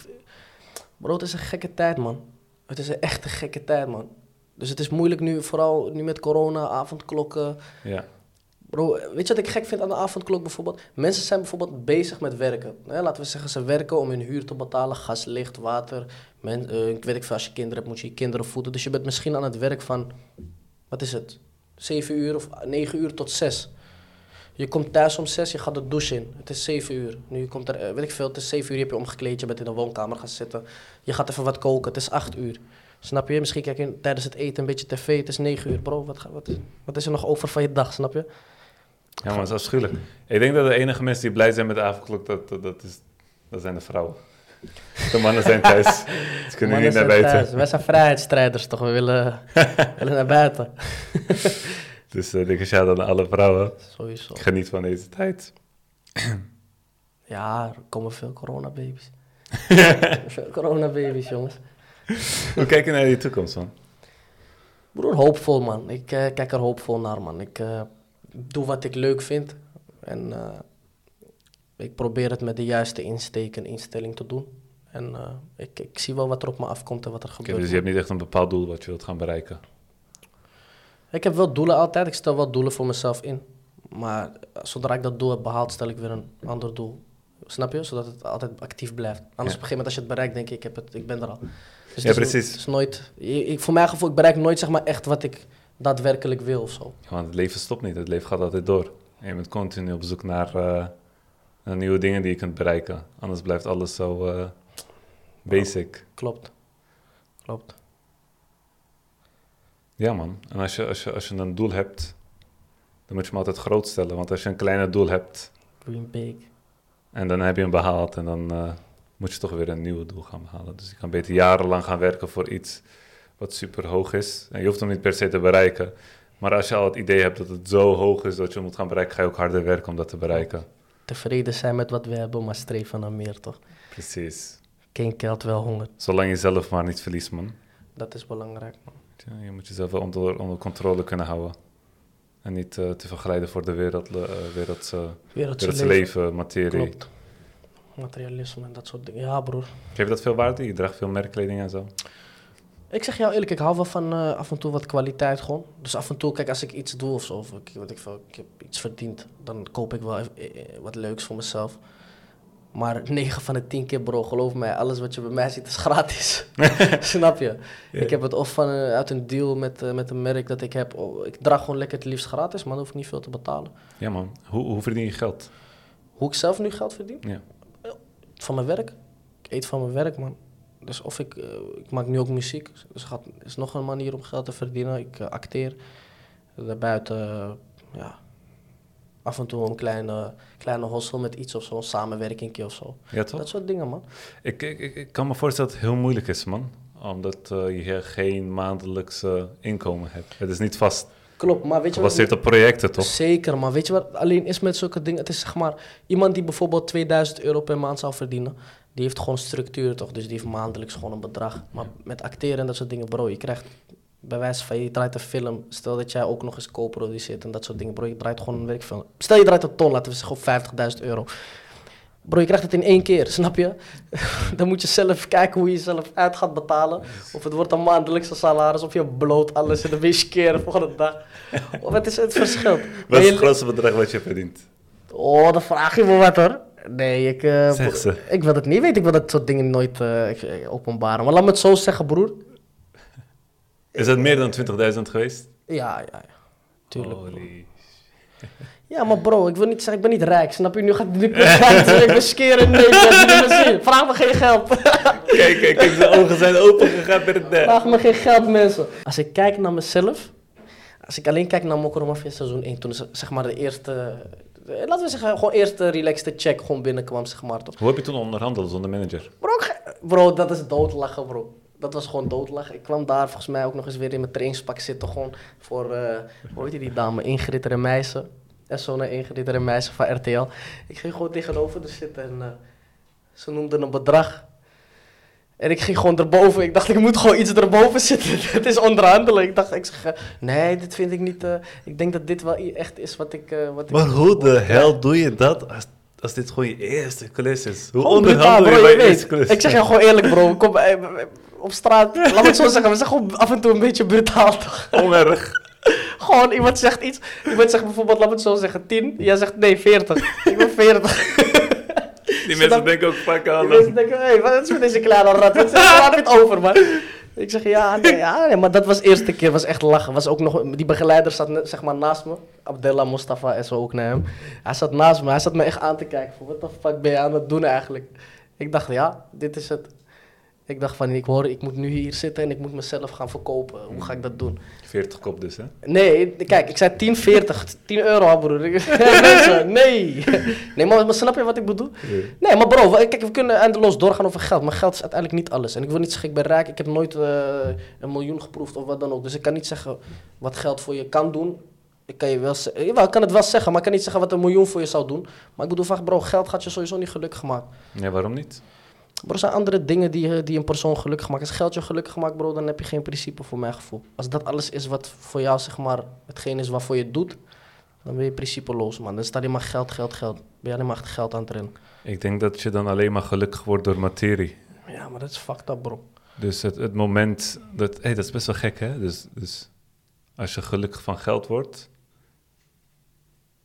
Speaker 2: bro, het is een gekke tijd, man. Het is een echte gekke tijd, man. Dus het is moeilijk nu, vooral nu met corona, avondklokken.
Speaker 1: Ja,
Speaker 2: Bro, weet je wat ik gek vind aan de avondklok bijvoorbeeld? Mensen zijn bijvoorbeeld bezig met werken. Hè, laten we zeggen, ze werken om hun huur te betalen, gas, licht, water. Men, eh, ik weet ik veel, als je kinderen hebt, moet je je kinderen voeden. Dus je bent misschien aan het werk van, wat is het? 7 uur of 9 uur tot 6. Je komt thuis om 6, je gaat de douche in. Het is 7 uur. Nu je komt er, eh, weet ik veel, het is 7 uur, je hebt je omgekleed, je bent in de woonkamer gaan zitten. Je gaat even wat koken, het is 8 uur. Snap je? Misschien kijk je tijdens het eten een beetje tv, het is 9 uur. Bro, wat, wat, wat is er nog over van je dag, snap je?
Speaker 1: ja maar dat is afschuwelijk. Ik denk dat de enige mensen die blij zijn met de avondklok, dat, dat, dat, is, dat zijn de vrouwen. De mannen zijn thuis. Ze kunnen niet naar buiten.
Speaker 2: Wij zijn vrijheidsstrijders, toch? We willen, willen naar buiten.
Speaker 1: Dus uh, dikke shout aan alle vrouwen.
Speaker 2: Sowieso.
Speaker 1: Geniet van deze tijd.
Speaker 2: Ja, er komen veel coronababies. veel coronababies, jongens.
Speaker 1: Hoe kijk je naar die toekomst, man?
Speaker 2: Broer, hoopvol, man. Ik eh, kijk er hoopvol naar, man. Ik eh, doe wat ik leuk vind. En eh, ik probeer het met de juiste insteek en instelling te doen. En eh, ik, ik zie wel wat er op me afkomt en wat er
Speaker 1: Oké,
Speaker 2: gebeurt.
Speaker 1: dus je hebt niet echt een bepaald doel wat je wilt gaan bereiken.
Speaker 2: Ik heb wel doelen altijd. Ik stel wel doelen voor mezelf in. Maar zodra ik dat doel heb behaald, stel ik weer een ander doel. Snap je? Zodat het altijd actief blijft. Anders
Speaker 1: Ja.
Speaker 2: op een gegeven moment als je het bereikt, denk ik, ik, heb het, ik ben er al. Dus
Speaker 1: Ja,
Speaker 2: het is,
Speaker 1: precies.
Speaker 2: Het is nooit, ik, voor mijn gevoel, ik bereik nooit zeg maar echt wat ik daadwerkelijk wil of zo.
Speaker 1: Ja, want het leven stopt niet, het leven gaat altijd door. En je bent continu op zoek naar, eh, naar nieuwe dingen die je kunt bereiken. Anders blijft alles zo eh, basic.
Speaker 2: Klopt. Klopt.
Speaker 1: Ja man, en als je, als, je, als je een doel hebt, dan moet je hem altijd groot stellen. Want als je een kleiner doel hebt
Speaker 2: big.
Speaker 1: en dan heb je hem behaald en dan eh, moet je toch weer een nieuw doel gaan behalen. Dus je kan beter jarenlang gaan werken voor iets wat super hoog is. En je hoeft hem niet per se te bereiken. Maar als je al het idee hebt dat het zo hoog is dat je hem moet gaan bereiken, ga je ook harder werken om dat te bereiken.
Speaker 2: Tevreden zijn met wat we hebben, maar streven naar meer, toch?
Speaker 1: Precies.
Speaker 2: Geen geld, wel honger.
Speaker 1: Zolang je zelf maar niet verliest, man.
Speaker 2: Dat is belangrijk, man.
Speaker 1: Ja, je moet jezelf wel onder, onder controle kunnen houden. En niet eh, te vergelijden voor de wereld, eh Wereldse
Speaker 2: wereldse leven.
Speaker 1: materie.
Speaker 2: Klopt. Materialisme en dat soort dingen. Ja, broer.
Speaker 1: Geef dat veel waarde? Je draagt veel merkkleding en zo.
Speaker 2: Ik zeg jou eerlijk, ik hou wel van eh, af en toe wat kwaliteit gewoon. Dus af en toe, kijk, als ik iets doe of zo, of ik, wat ik, ik heb iets verdiend, dan koop ik wel even, wat leuks voor mezelf. Maar 9 van de 10 keer, bro, geloof mij, alles wat je bij mij ziet is gratis. Snap je? Ik heb het of van, eh, uit een deal met, eh, met een merk dat ik heb. Oh, ik draag gewoon lekker het liefst gratis, maar dan hoef ik niet veel te betalen.
Speaker 1: Ja man, hoe, hoe verdien je geld?
Speaker 2: Hoe ik zelf nu geld verdien?
Speaker 1: Ja.
Speaker 2: Van mijn werk. Ik eet van mijn werk, man. Dus of ik, eh, ik maak nu ook muziek. Dus het is nog een manier om geld te verdienen. Ik eh, acteer. Daarbuiten, eh, ja, af en toe een kleine, kleine hostel met iets of zo, een samenwerking of zo.
Speaker 1: Ja, toch?
Speaker 2: Dat soort dingen, man.
Speaker 1: Ik, ik, ik, kan me voorstellen dat het heel moeilijk is, man. Omdat eh, je geen maandelijkse inkomen hebt. Het is niet vast
Speaker 2: Klopt, maar weet je wat...
Speaker 1: gebaseerd op projecten, toch?
Speaker 2: Zeker, maar weet je wat alleen is met zulke dingen? Het is zeg maar, iemand die bijvoorbeeld 2000 euro per maand zou verdienen, die heeft gewoon structuur toch? Dus die heeft maandelijks gewoon een bedrag. Maar met acteren en dat soort dingen, bro, je krijgt bij wijze van, je draait een film, stel dat jij ook nog eens co-produceert en dat soort dingen, bro, je draait gewoon een werkfilm. Stel je draait een ton, laten we zeggen op 50.000 euro. Bro, je krijgt het in één keer, snap je? Dan moet je zelf kijken hoe je jezelf uit gaat betalen. Of het wordt een maandelijkse salaris, of je bloot alles en dan ben je skeren volgende dag. Of het is het verschil.
Speaker 1: Wat is het grootste bedrag wat je verdient?
Speaker 2: Oh, dan vraag je me wat hoor. Nee, ik, eh, ik wil het niet weten. Ik wil dat soort dingen nooit eh, openbaren. Maar laat me het zo zeggen, broer.
Speaker 1: Is het meer dan 20.000 geweest?
Speaker 2: Ja, ja, ja. Tuurlijk.
Speaker 1: Holy...
Speaker 2: Ja, maar bro, ik wil niet zeggen, ik ben niet rijk. Snap je? Nu gaat nu ik ben skeren. Nee, ik. Vraag me geen geld.
Speaker 1: Kijk, kijk, kijk, zijn ogen zijn open gegaan bij het net.
Speaker 2: Vraag me geen geld, mensen. Als ik kijk naar mezelf. Als ik alleen kijk naar Mokro Mafia seizoen 1. Toen zeg maar de eerste... eh, Laten we zeggen, gewoon eerste relaxte check gewoon binnenkwam, zeg maar. Toch?
Speaker 1: Hoe heb je toen onderhandeld zonder manager?
Speaker 2: Bro, bro, dat is doodlachen, bro. Dat was gewoon doodlachen. Ik kwam daar volgens mij ook nog eens weer in mijn trainingspak zitten. Gewoon voor, eh hoe heet die dame? Ingrid Remijsen. En zo naar Ingrid Remijsen van RTL. Ik ging gewoon tegenover haar zitten en eh, ze noemden een bedrag. En ik ging gewoon erboven. Ik dacht, ik moet gewoon iets erboven zitten. Het is onderhandelen. Ik dacht, ik zeg, eh, nee, dit vind ik niet. ik denk dat dit wel echt is wat ik. wat ik
Speaker 1: Maar hoe de hel doe je dat als, als dit gewoon je eerste klus is? Hoe onderhandel je bij
Speaker 2: je
Speaker 1: je eerste
Speaker 2: weet.
Speaker 1: klus?
Speaker 2: Ik zeg je gewoon eerlijk, bro. Kom, op straat, laat me het zo zeggen, we zijn gewoon af en toe een beetje brutaal, toch?
Speaker 1: Onerg.
Speaker 2: Gewoon, iemand zegt iets, iemand zegt bijvoorbeeld, laat me het zo zeggen, 10. Jij zegt nee, 40. Ik ben 40.
Speaker 1: Die mensen denken ook
Speaker 2: Die
Speaker 1: aan...
Speaker 2: mensen denken, hé, hey, wat is met deze kleine rat? Wat je het over, man? Ik zeg, ja, nee, ja, nee, maar dat was de eerste keer, was echt lachen. Was ook nog, die begeleider zat zeg maar naast me, Abdella Mustafa en zo ook naar hem. Hij zat naast me, hij zat me echt aan te kijken, van, wat de fuck ben je aan het doen eigenlijk? Ik dacht, ja, dit is het. Ik dacht van, ik hoor, ik moet nu hier zitten en ik moet mezelf gaan verkopen. Hoe ga ik dat doen?
Speaker 1: 40 kop dus, hè?
Speaker 2: Nee, kijk, ik zei 10, 40, 10 euro, broer. Mensen, nee. Nee, maar, maar snap je wat ik bedoel? Nee, maar bro, kijk, we kunnen eindeloos doorgaan over geld, maar geld is uiteindelijk niet alles. En ik wil niet zeggen, ik ben rijk, ik heb nooit eh, een miljoen geproefd of wat dan ook. Dus ik kan niet zeggen wat geld voor je kan doen. Ik kan je wel jawel, ik kan het wel zeggen, maar ik kan niet zeggen wat een miljoen voor je zou doen. Maar ik bedoel vaak, bro, geld gaat je sowieso niet gelukkig maken.
Speaker 1: Ja, waarom niet?
Speaker 2: Bro, er zijn andere dingen die, eh, die een persoon gelukkig maken. Als geld je gelukkig maakt, bro, dan heb je geen principe voor mijn gevoel. Als dat alles is wat voor jou, zeg maar, hetgeen is waarvoor je het doet, dan ben je principeloos, man. Dan staat alleen maar geld, geld, geld. Ben je alleen maar geld aan het rennen.
Speaker 1: Ik denk dat je dan alleen maar gelukkig wordt door materie.
Speaker 2: Ja, maar dat is fucked up, bro.
Speaker 1: Dus het, het moment dat... Hé, dat is best wel gek, hè? Dus, dus als je gelukkig van geld wordt...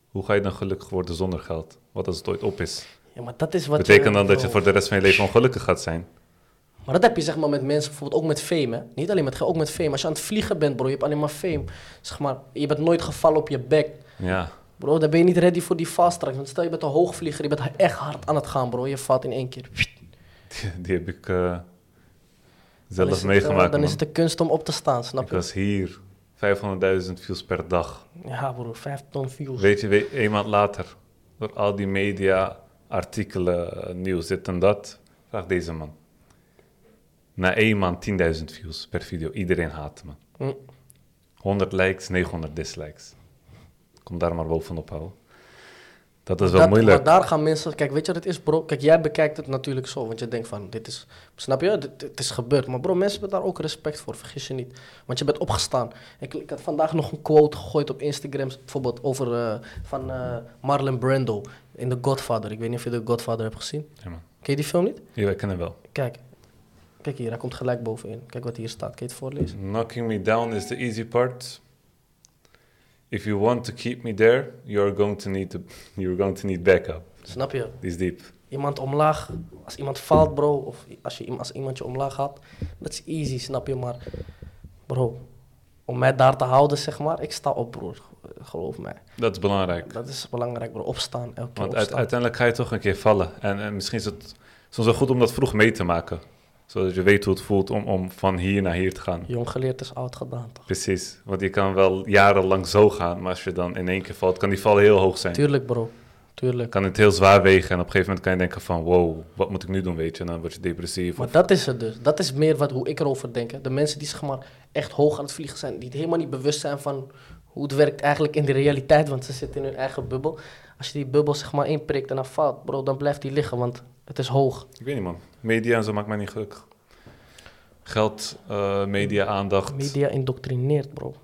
Speaker 1: Hoe ga je dan gelukkig worden zonder geld? Wat als het ooit op is?
Speaker 2: Ja, maar dat is wat
Speaker 1: Betekent dan dat je voor de rest van je leven ongelukkig gaat zijn?
Speaker 2: Maar dat heb je zeg maar met mensen, bijvoorbeeld ook met fame, hè. Niet alleen met ook met fame. Als je aan het vliegen bent, bro, je hebt alleen maar fame. Zeg maar, je bent nooit gevallen op je bek.
Speaker 1: Ja.
Speaker 2: Bro, dan ben je niet ready voor die fast track. Want stel je bent een hoogvlieger, je bent echt hard aan het gaan, bro. Je valt in één keer.
Speaker 1: Die, die heb ik eh,
Speaker 2: Dan
Speaker 1: zelf
Speaker 2: het, eh,
Speaker 1: meegemaakt,
Speaker 2: Dan is
Speaker 1: man.
Speaker 2: het de kunst om op te staan, snap
Speaker 1: Ik
Speaker 2: je?
Speaker 1: was hier, 500.000 views per dag.
Speaker 2: Ja, bro, vijf ton views.
Speaker 1: Weet je, we- een maand later, door al die media, artikelen, eh, nieuws, dit en dat, vraag deze man. Na één maand 10.000 views per video. Iedereen haat me.
Speaker 2: Hm.
Speaker 1: 100 likes, 900 dislikes. Kom daar maar bovenop houden. Dat is wel
Speaker 2: Dat-
Speaker 1: moeilijk.
Speaker 2: Maar daar gaan mensen... Kijk, weet je wat het is, bro? Kijk, jij bekijkt het natuurlijk zo. Want je denkt van, dit is... Snap je? Dit, dit is gebeurd. Maar bro, mensen hebben daar ook respect voor. Vergis je niet. Want je bent opgestaan. Ik, ik had vandaag nog een quote gegooid op Instagram. Bijvoorbeeld over... eh, van eh, Marlon Brando. In The Godfather. Ik weet niet of je The Godfather hebt gezien.
Speaker 1: Ja, man.
Speaker 2: Ken je die film niet?
Speaker 1: Ja, wij kennen wel.
Speaker 2: Kijk. Kijk hier, hij komt gelijk bovenin. Kijk wat hier staat. Kan je het voorlezen?
Speaker 1: Knocking me down is the easy part. If you want to keep me there, you're going to need, to, you're going to need backup.
Speaker 2: Snap je?
Speaker 1: Die is diep.
Speaker 2: iemand omlaag, als iemand valt, bro, of als, je, als iemand je omlaag gaat, dat is easy, snap je? Maar, bro, om mij daar te houden, zeg maar, ik sta op, broer. Geloof mij.
Speaker 1: Dat is belangrijk.
Speaker 2: Dat is belangrijk, bro. Opstaan, elke keer
Speaker 1: Want
Speaker 2: opstaan.
Speaker 1: uiteindelijk ga je toch een keer vallen. En, en misschien is het soms wel goed om dat vroeg mee te maken. Zodat je weet hoe het voelt om, om van hier naar hier te gaan.
Speaker 2: Jong geleerd is oud gedaan, toch?
Speaker 1: Precies, want je kan wel jarenlang zo gaan, maar als je dan in één keer valt, kan die val heel hoog zijn.
Speaker 2: Tuurlijk, bro. Tuurlijk.
Speaker 1: Kan het heel zwaar wegen en op een gegeven moment kan je denken van, wow, wat moet ik nu doen, weet je? En dan word je depressief.
Speaker 2: Maar
Speaker 1: of-
Speaker 2: dat is het dus. Dat is meer wat, hoe ik erover denk. hè. De mensen die zeg maar echt hoog aan het vliegen zijn, die helemaal niet bewust zijn van hoe het werkt eigenlijk in de realiteit, want ze zitten in hun eigen bubbel. Als je die bubbel zeg maar inprikt en dan valt, bro, dan blijft die liggen, want het is hoog.
Speaker 1: Ik weet niet, man. Media en zo maakt mij niet gelukkig. Geld, eh, media, aandacht.
Speaker 2: Media indoctrineert, bro.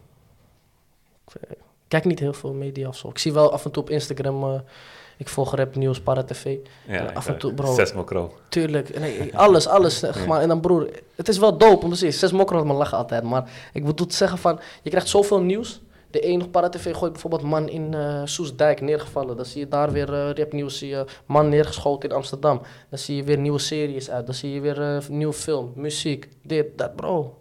Speaker 2: Ik eh, kijk niet heel veel media of zo. Ik zie wel af en toe op Instagram, eh, ik volg Rap Nieuws, Para TV.
Speaker 1: Ja,
Speaker 2: af
Speaker 1: ik,
Speaker 2: en toe, bro.
Speaker 1: Zes mokro.
Speaker 2: Tuurlijk, nee, alles, alles. zeg maar. En dan broer, het is wel dope om te zien. Zes mokker me lachen altijd. Maar ik bedoel te zeggen van, je krijgt zoveel nieuws. De ene op Para-TV gooit bijvoorbeeld man in eh, Soesdijk neergevallen. Dan zie je daar weer eh rapnieuws, zie je man neergeschoten in Amsterdam. Dan zie je weer nieuwe series uit. Dan zie je weer eh nieuwe film, muziek, dit, dat, bro.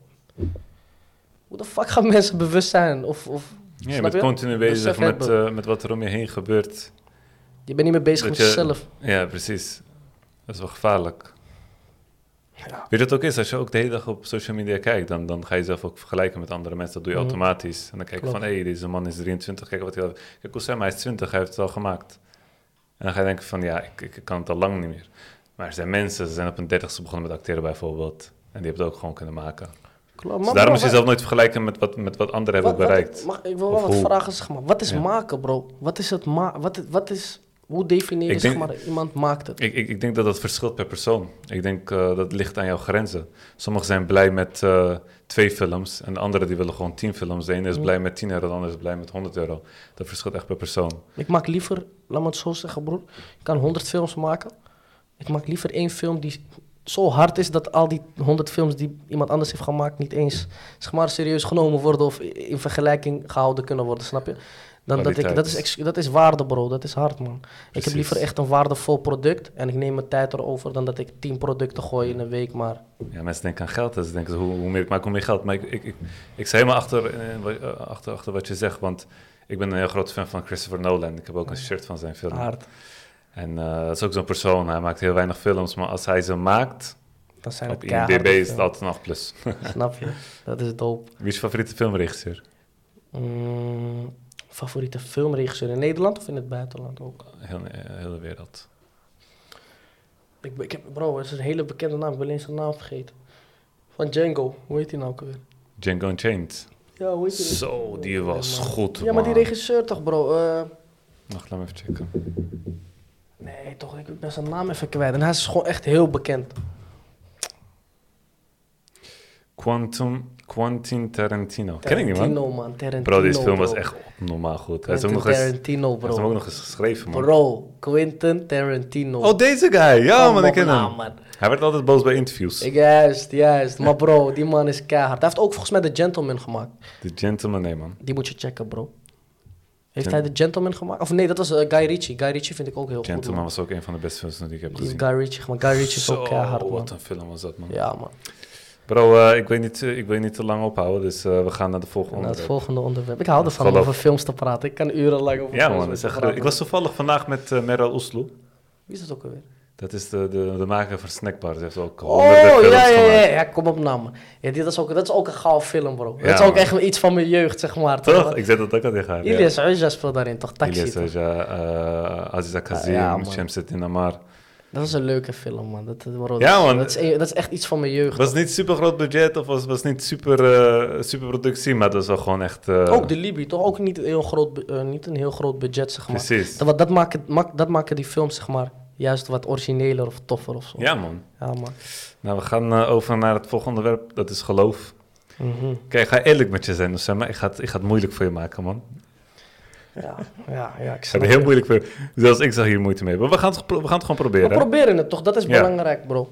Speaker 2: Hoe de fuck gaan mensen bewust zijn? Of, of
Speaker 1: Ja, je bent continu bezig met, met wat er om je heen gebeurt.
Speaker 2: je bent niet meer bezig
Speaker 1: Dat
Speaker 2: met
Speaker 1: je-
Speaker 2: jezelf.
Speaker 1: Ja, precies. Dat is wel gevaarlijk.
Speaker 2: Ja.
Speaker 1: Weet je wat ook is? Als je ook de hele dag op social media kijkt, dan, dan ga je jezelf ook vergelijken met andere mensen. Dat doe je
Speaker 2: Mhm.
Speaker 1: automatisch. En dan kijk je van, hé, hey, deze man is 23. Kijk wat hij. Kijk, Oussama hij is 20, hij heeft het al gemaakt. En dan ga je denken van, ja, ik, ik kan het al lang niet meer. Maar er zijn mensen, ze zijn op hun dertigste begonnen met acteren bijvoorbeeld. En die hebben het ook gewoon kunnen maken.
Speaker 2: Klopt.
Speaker 1: Dus daarom is je
Speaker 2: wat-
Speaker 1: zelf nooit vergelijken met wat, met wat anderen hebben
Speaker 2: Wat- wat-
Speaker 1: bereikt.
Speaker 2: mag, ik wil
Speaker 1: Of
Speaker 2: wel wat
Speaker 1: hoe?
Speaker 2: vragen, zeg maar. Wat is
Speaker 1: Ja.
Speaker 2: maken, bro? Wat is het ma wat, wat is, hoe definieer je, zeg maar, iemand maakt het?
Speaker 1: Ik, ik, ik denk dat dat verschilt per persoon. Ik denk eh, dat ligt aan jouw grenzen. Sommigen zijn blij met eh, twee films en de anderen die willen gewoon tien films. De ene is
Speaker 2: Mm.
Speaker 1: blij met 10 euro, de andere is blij met 100 euro. Dat verschilt echt per persoon.
Speaker 2: Ik maak liever, laat me het zo zeggen, broer. Ik kan 100 films maken. Ik maak liever één film die zo hard is dat al die 100 films die iemand anders heeft gemaakt niet eens zeg maar, serieus genomen worden of in vergelijking gehouden kunnen worden, snap je? Dan dat, ik, dat, is, dat is waarde, bro. Dat is hard, man. Ik heb liever echt een waardevol product en ik neem mijn tijd erover dan dat ik 10 producten gooi in een week, maar
Speaker 1: Ja, mensen denken aan geld, dus ze denken hoe, hoe meer ik maak, hoe meer geld. Maar ik, ik, ik, ik sta helemaal achter, eh, eh, achter, achter wat je zegt, want ik ben een heel groot fan van Christopher Nolan. Ik heb ook een shirt van zijn film.
Speaker 2: hard.
Speaker 1: En eh, dat is ook zo'n persoon, hij maakt heel weinig films, maar als hij ze maakt,
Speaker 2: Dan zijn het
Speaker 1: op IMDb is het altijd een 8 plus.
Speaker 2: Snap je? Dat is dope.
Speaker 1: Wie is je favoriete filmregisseur?
Speaker 2: Mm, favoriete filmregisseur in Nederland of in het buitenland ook?
Speaker 1: Heel, eh, hele wereld.
Speaker 2: Ik, ik heb, bro, het is een hele bekende naam. Ik ben alleen zijn naam vergeten. Van Django. Hoe heet hij nou ook weer?
Speaker 1: Django Unchained.
Speaker 2: Ja, hoe heet hij?
Speaker 1: Zo, die was
Speaker 2: man.
Speaker 1: goed,
Speaker 2: Ja, maar die regisseur toch, bro? Eh,
Speaker 1: Wacht, laat me even checken.
Speaker 2: nee, toch, ik ben zijn naam even kwijt. En hij is gewoon echt heel bekend.
Speaker 1: Quantum, Quentin Tarantino. Ken ik niet, man.
Speaker 2: Tarantino, man. Tarantino,
Speaker 1: Bro, deze film
Speaker 2: bro.
Speaker 1: was echt normaal goed. Hij is ook nog eens, hij
Speaker 2: Tarantino,
Speaker 1: heeft hem ook
Speaker 2: bro.
Speaker 1: nog eens geschreven, man.
Speaker 2: Bro, Quentin Tarantino.
Speaker 1: Oh, deze guy. Ja,
Speaker 2: Kom
Speaker 1: man, ik ken hem.
Speaker 2: man.
Speaker 1: Hij werd altijd boos bij interviews.
Speaker 2: Ik, juist, juist. Maar bro, die man is keihard. Hij heeft ook volgens mij The Gentleman gemaakt.
Speaker 1: The Gentleman, nee, man.
Speaker 2: Die moet je checken, bro. Heeft hij The Gentleman gemaakt? Of nee, dat was eh, Guy Ritchie. Guy Ritchie vind ik ook heel
Speaker 1: Gentleman
Speaker 2: goed, man.
Speaker 1: was ook een van de beste films die ik heb
Speaker 2: Die
Speaker 1: gezien.
Speaker 2: Guy Ritchie gemaakt. Guy Ritchie is ook keihard, man.
Speaker 1: wat een film was dat, man.
Speaker 2: Ja, man.
Speaker 1: Bro, eh, ik, weet niet, eh, ik wil je niet te lang ophouden, dus eh, we gaan naar de volgende
Speaker 2: En naar het volgende onderwerp. Ik hou ervan om over films te praten. Ik kan urenlang over
Speaker 1: Ja,
Speaker 2: films
Speaker 1: man.
Speaker 2: praten.
Speaker 1: ik was toevallig vandaag met eh Meryl Oesloe.
Speaker 2: Wie is dat ook alweer?
Speaker 1: Dat is de, de, de maker van Snackbar. Ze heeft ook
Speaker 2: Oh,
Speaker 1: honderden
Speaker 2: ja, ja, ja, ja. Kom op naam. Ja, dit is ook, dat is ook een gaaf film, bro.
Speaker 1: Ja,
Speaker 2: dat is ook
Speaker 1: man.
Speaker 2: echt iets van mijn jeugd, zeg maar.
Speaker 1: Toch? Ik zei dat ook al tegen haar. ja.
Speaker 2: Ilias Uja speelt daarin, toch? Taxi, toch?
Speaker 1: Hoxha, eh, Aziza Kazim,
Speaker 2: ja.
Speaker 1: Shamsuddin Amar.
Speaker 2: Dat is een leuke film, man. Dat, dat-
Speaker 1: Ja,
Speaker 2: dat,
Speaker 1: man.
Speaker 2: Dat is, dat is echt iets van mijn jeugd.
Speaker 1: was niet super groot budget of was, was niet super, eh, super productie, maar het was wel gewoon echt... eh,
Speaker 2: ook de Libi, toch? Ook niet een heel groot, eh, niet een heel groot budget, zeg maar.
Speaker 1: Precies.
Speaker 2: Dat, dat, maken, mak- dat maken die films, zeg maar, juist wat origineler of toffer of zo.
Speaker 1: Ja, man.
Speaker 2: Ja, man.
Speaker 1: Nou, we gaan eh, over naar het volgende onderwerp. Dat is geloof.
Speaker 2: Mhm.
Speaker 1: Kijk, ik ga eerlijk met je zijn, Osama. Ik ga, het, ik ga het moeilijk voor je maken, man.
Speaker 2: Ja, ja, ja, ik snap
Speaker 1: het heel
Speaker 2: je.
Speaker 1: moeilijk voor je... Zelfs ik zag hier moeite mee. Maar we gaan het, we gaan het gewoon
Speaker 2: We
Speaker 1: proberen. hè?
Speaker 2: proberen het toch, dat is belangrijk, bro.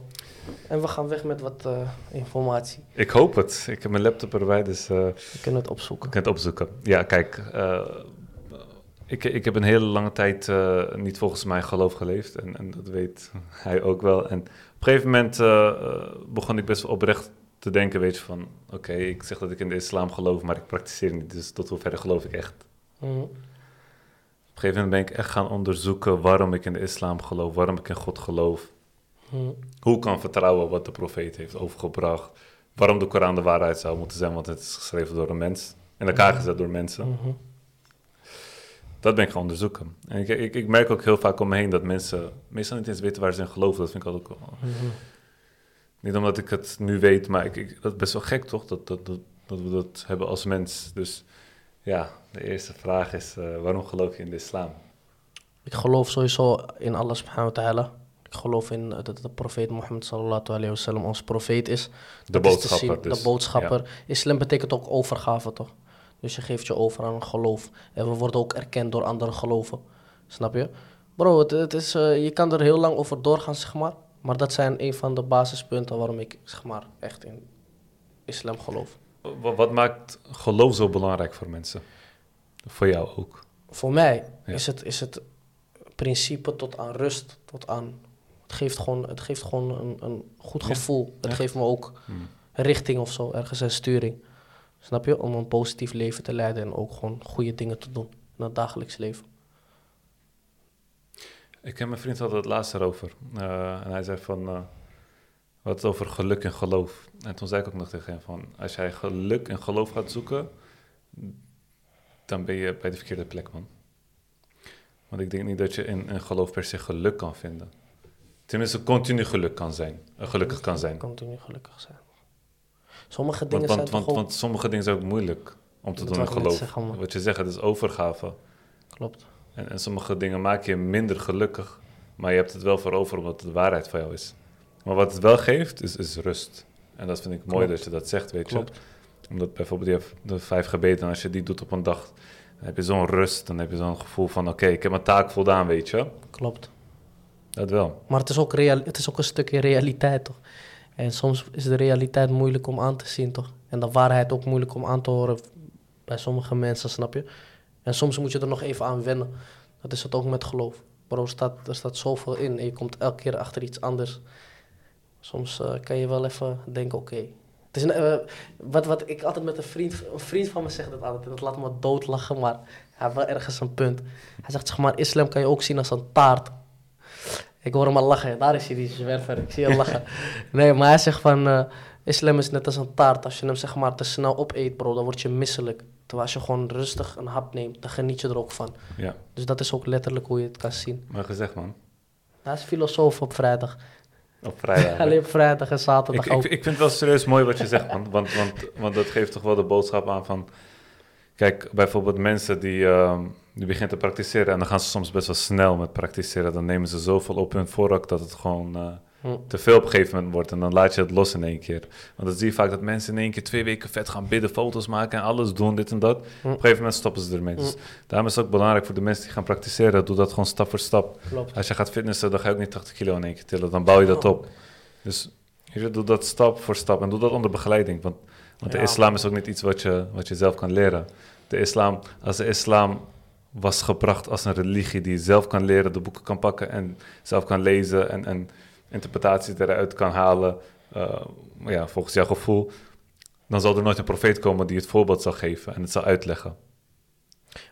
Speaker 2: En we gaan weg met wat eh, informatie.
Speaker 1: Ik hoop het. Ik heb mijn laptop erbij, dus eh,
Speaker 2: We kunnen het opzoeken.
Speaker 1: ik kan het opzoeken. Ja, kijk. eh, ik, ik heb een hele lange tijd niet volgens mijn geloof geleefd. En, en dat weet hij ook wel. En op een gegeven moment begon ik best wel oprecht te denken, weet je, van... Oké, ik zeg dat ik in de islam geloof, maar ik praktiseer niet. Dus tot hoeverre geloof ik echt?
Speaker 2: Mhm.
Speaker 1: Op een gegeven moment ben ik echt gaan onderzoeken waarom ik in de islam geloof, waarom ik in God geloof.
Speaker 2: Hm.
Speaker 1: Hoe kan vertrouwen wat de profeet heeft overgebracht? Waarom de Koran de waarheid zou moeten zijn, want het is geschreven door een mens. In elkaar gezet door mensen.
Speaker 2: Mhm.
Speaker 1: Dat ben ik gaan onderzoeken. En ik, ik, ik merk ook heel vaak om me heen dat mensen meestal niet eens weten waar ze in geloven. Dat vind ik altijd ook wel-. Niet omdat ik het nu weet, maar ik, ik, dat is best wel gek toch? Dat, dat, dat, dat we dat hebben als mens. Dus ja, de eerste vraag is, eh, waarom geloof je in de islam?
Speaker 2: Ik geloof sowieso in Allah subhanahu wa ta'ala. Ik geloof in dat de profeet Mohammed sallallahu alayhi wa sallam ons profeet is.
Speaker 1: De
Speaker 2: Dat is te
Speaker 1: boodschapper
Speaker 2: zien,
Speaker 1: dus.
Speaker 2: De boodschapper. Islam betekent ook overgave, toch? Dus je geeft je over aan een geloof. En we worden ook erkend door andere geloven. Snap je? Bro, het, het is, eh, je kan er heel lang over doorgaan, zeg maar. Maar dat zijn een van de basispunten waarom ik, zeg maar, echt in islam geloof.
Speaker 1: Wa- Wat, maakt geloof zo belangrijk voor mensen? Voor jou ook.
Speaker 2: Voor mij
Speaker 1: Ja.
Speaker 2: is, het, is het principe tot aan rust, tot aan... Het geeft gewoon, het geeft gewoon een, een goed
Speaker 1: Ja,
Speaker 2: gevoel. Het
Speaker 1: echt.
Speaker 2: geeft me ook
Speaker 1: Hmm.
Speaker 2: richting of zo, ergens een sturing. Snap je? Om een positief leven te leiden en ook gewoon goede dingen te doen in het dagelijks leven.
Speaker 1: Ik heb mijn vriend had het laatst erover. Eh, en hij zei van, eh wat over geluk en geloof. En toen zei ik ook nog tegen hem van, als jij geluk en geloof gaat zoeken, dan ben je bij de verkeerde plek, man. Want ik denk niet dat je in, in geloof per se geluk kan vinden. Tenminste, continu geluk kan zijn. eh, gelukkig kan zijn.
Speaker 2: Continu gelukkig zijn. Sommige dingen
Speaker 1: want,
Speaker 2: zijn
Speaker 1: want, want sommige dingen zijn ook moeilijk om te
Speaker 2: Dat
Speaker 1: doen in geloof.
Speaker 2: zeggen.
Speaker 1: Wat je zegt, het is overgave.
Speaker 2: Klopt.
Speaker 1: En, en sommige dingen maken je minder gelukkig, maar je hebt het wel voor over omdat het de waarheid van jou is. Maar wat het wel geeft, is, is rust. En dat vind ik mooi
Speaker 2: Klopt.
Speaker 1: dat je dat zegt, weet
Speaker 2: Klopt.
Speaker 1: je. Omdat bijvoorbeeld je hebt de vijf gebeden, en als je die doet op een dag, dan heb je zo'n rust, dan heb je zo'n gevoel van, oké, ik heb mijn taak voldaan, weet je.
Speaker 2: Klopt.
Speaker 1: Dat wel.
Speaker 2: Maar het is, ook real, het is ook een stukje realiteit, toch? En soms is de realiteit moeilijk om aan te zien, toch? En de waarheid ook moeilijk om aan te horen bij sommige mensen, snap je? En soms moet je er nog even aan wennen. Dat is het ook met geloof. Bro, staat, er staat zoveel in en je komt elke keer achter iets anders. Soms eh, kan je wel even denken, oké. Het is een, eh, wat, wat ik altijd met een vriend, een vriend van me zegt dat altijd, en dat laat me doodlachen, maar hij heeft wel ergens een punt. Hij zegt, zeg maar, islam kan je ook zien als een taart. Ik hoor hem al lachen. Daar is hij, die zwerver. Ik zie hem lachen. Nee, maar hij zegt van... eh, islam is net als een taart. Als je hem zeg maar te snel opeet, bro, dan word je misselijk. Terwijl als je gewoon rustig een hap neemt, dan geniet je er ook van.
Speaker 1: Ja,
Speaker 2: Dus dat is ook letterlijk hoe je het kan zien.
Speaker 1: maar gezegd, man.
Speaker 2: Hij is filosoof op vrijdag.
Speaker 1: Op vrijdag.
Speaker 2: Alleen op vrijdag en zaterdag
Speaker 1: ik,
Speaker 2: ook.
Speaker 1: ik, ik vind het wel serieus mooi wat je zegt, man. Want, want, want dat geeft toch wel de boodschap aan van... Kijk, bijvoorbeeld mensen die, ehm, die beginnen te praktiseren... en dan gaan ze soms best wel snel met praktiseren. Dan nemen ze zoveel op hun voorrak dat het gewoon eh. Te veel op een gegeven moment wordt. En dan laat je het los in één keer. Want dan zie je vaak dat mensen in één keer twee weken vet gaan bidden... foto's maken en alles doen, dit en dat. Op een gegeven moment stoppen ze ermee. Dus daarom is het ook belangrijk voor de mensen die gaan praktiseren... doe dat gewoon stap voor stap.
Speaker 2: Klopt.
Speaker 1: Als je gaat fitnessen, dan ga je ook niet 80 kilo in één keer tillen. Dan bouw je dat
Speaker 2: Oh.
Speaker 1: op. Dus je, doe dat stap voor stap en doe dat onder begeleiding. Want, want de islam is ook niet iets wat je, wat je zelf kan leren. De islam, als de islam was gebracht als een religie die je zelf kan leren, de boeken kan pakken en zelf kan lezen en, en interpretaties eruit kan halen, eh, ja, volgens jouw gevoel, dan zal er nooit een profeet komen die het voorbeeld zal geven en het zal uitleggen.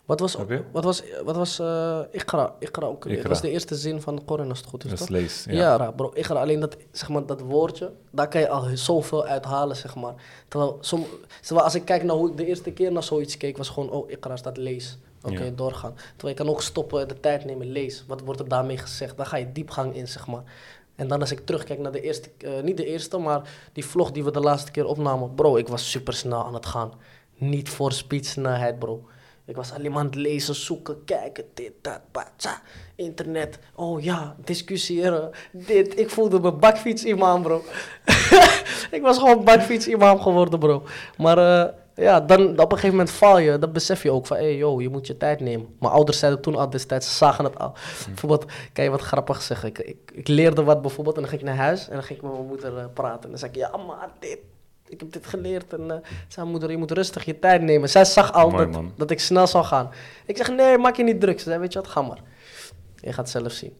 Speaker 2: Wat was,
Speaker 1: je?
Speaker 2: wat was, wat was ook.
Speaker 1: Iqra.
Speaker 2: Dat was de eerste zin van de Koran als het goed is,
Speaker 1: Dus
Speaker 2: toch?
Speaker 1: lees.
Speaker 2: Ja,
Speaker 1: Ja.
Speaker 2: bro. Iqra, alleen dat, zeg maar, dat woordje, daar kan je al zoveel uithalen, zeg maar. Terwijl, som, terwijl als ik kijk naar hoe ik de eerste keer naar zoiets keek, was gewoon, oh, Iqra staat lees. Oké,
Speaker 1: Ja.
Speaker 2: doorgaan. Terwijl je kan ook stoppen, de tijd nemen, lees. Wat wordt er daarmee gezegd? Daar ga je diepgang in, zeg maar. En dan als ik terugkijk naar de eerste, eh, niet de eerste, maar die vlog die we de laatste keer opnamen. Bro, ik was super snel aan het gaan. Niet voor speedsnelheid, bro. Ik was alleen maar aan het lezen, zoeken, kijken, dit, dat, patsa, internet. Oh ja, discussiëren, dit. Ik voelde me bakfiets-imam, bro. ik was gewoon bakfiets-imam geworden, bro. Maar eh, ja, dan op een gegeven moment val je. Dan besef je ook van, hé, hey, yo, je moet je tijd nemen. Mijn ouders zeiden toen al destijds, ze zagen het al. Bijvoorbeeld, kan je wat grappig zeggen? Ik, ik, ik leerde wat bijvoorbeeld en dan ging ik naar huis en dan ging ik met mijn moeder eh, praten. En dan zei ik, ja, maar dit, ik heb dit geleerd. En uh, zei moeder, je moet rustig je tijd nemen. Zij zag al
Speaker 1: Mooi,
Speaker 2: dat,
Speaker 1: man.
Speaker 2: dat ik snel zou gaan. Ik zeg, nee, maak je niet druk. Ze zei, weet je wat, ga maar. Je gaat zelf zien.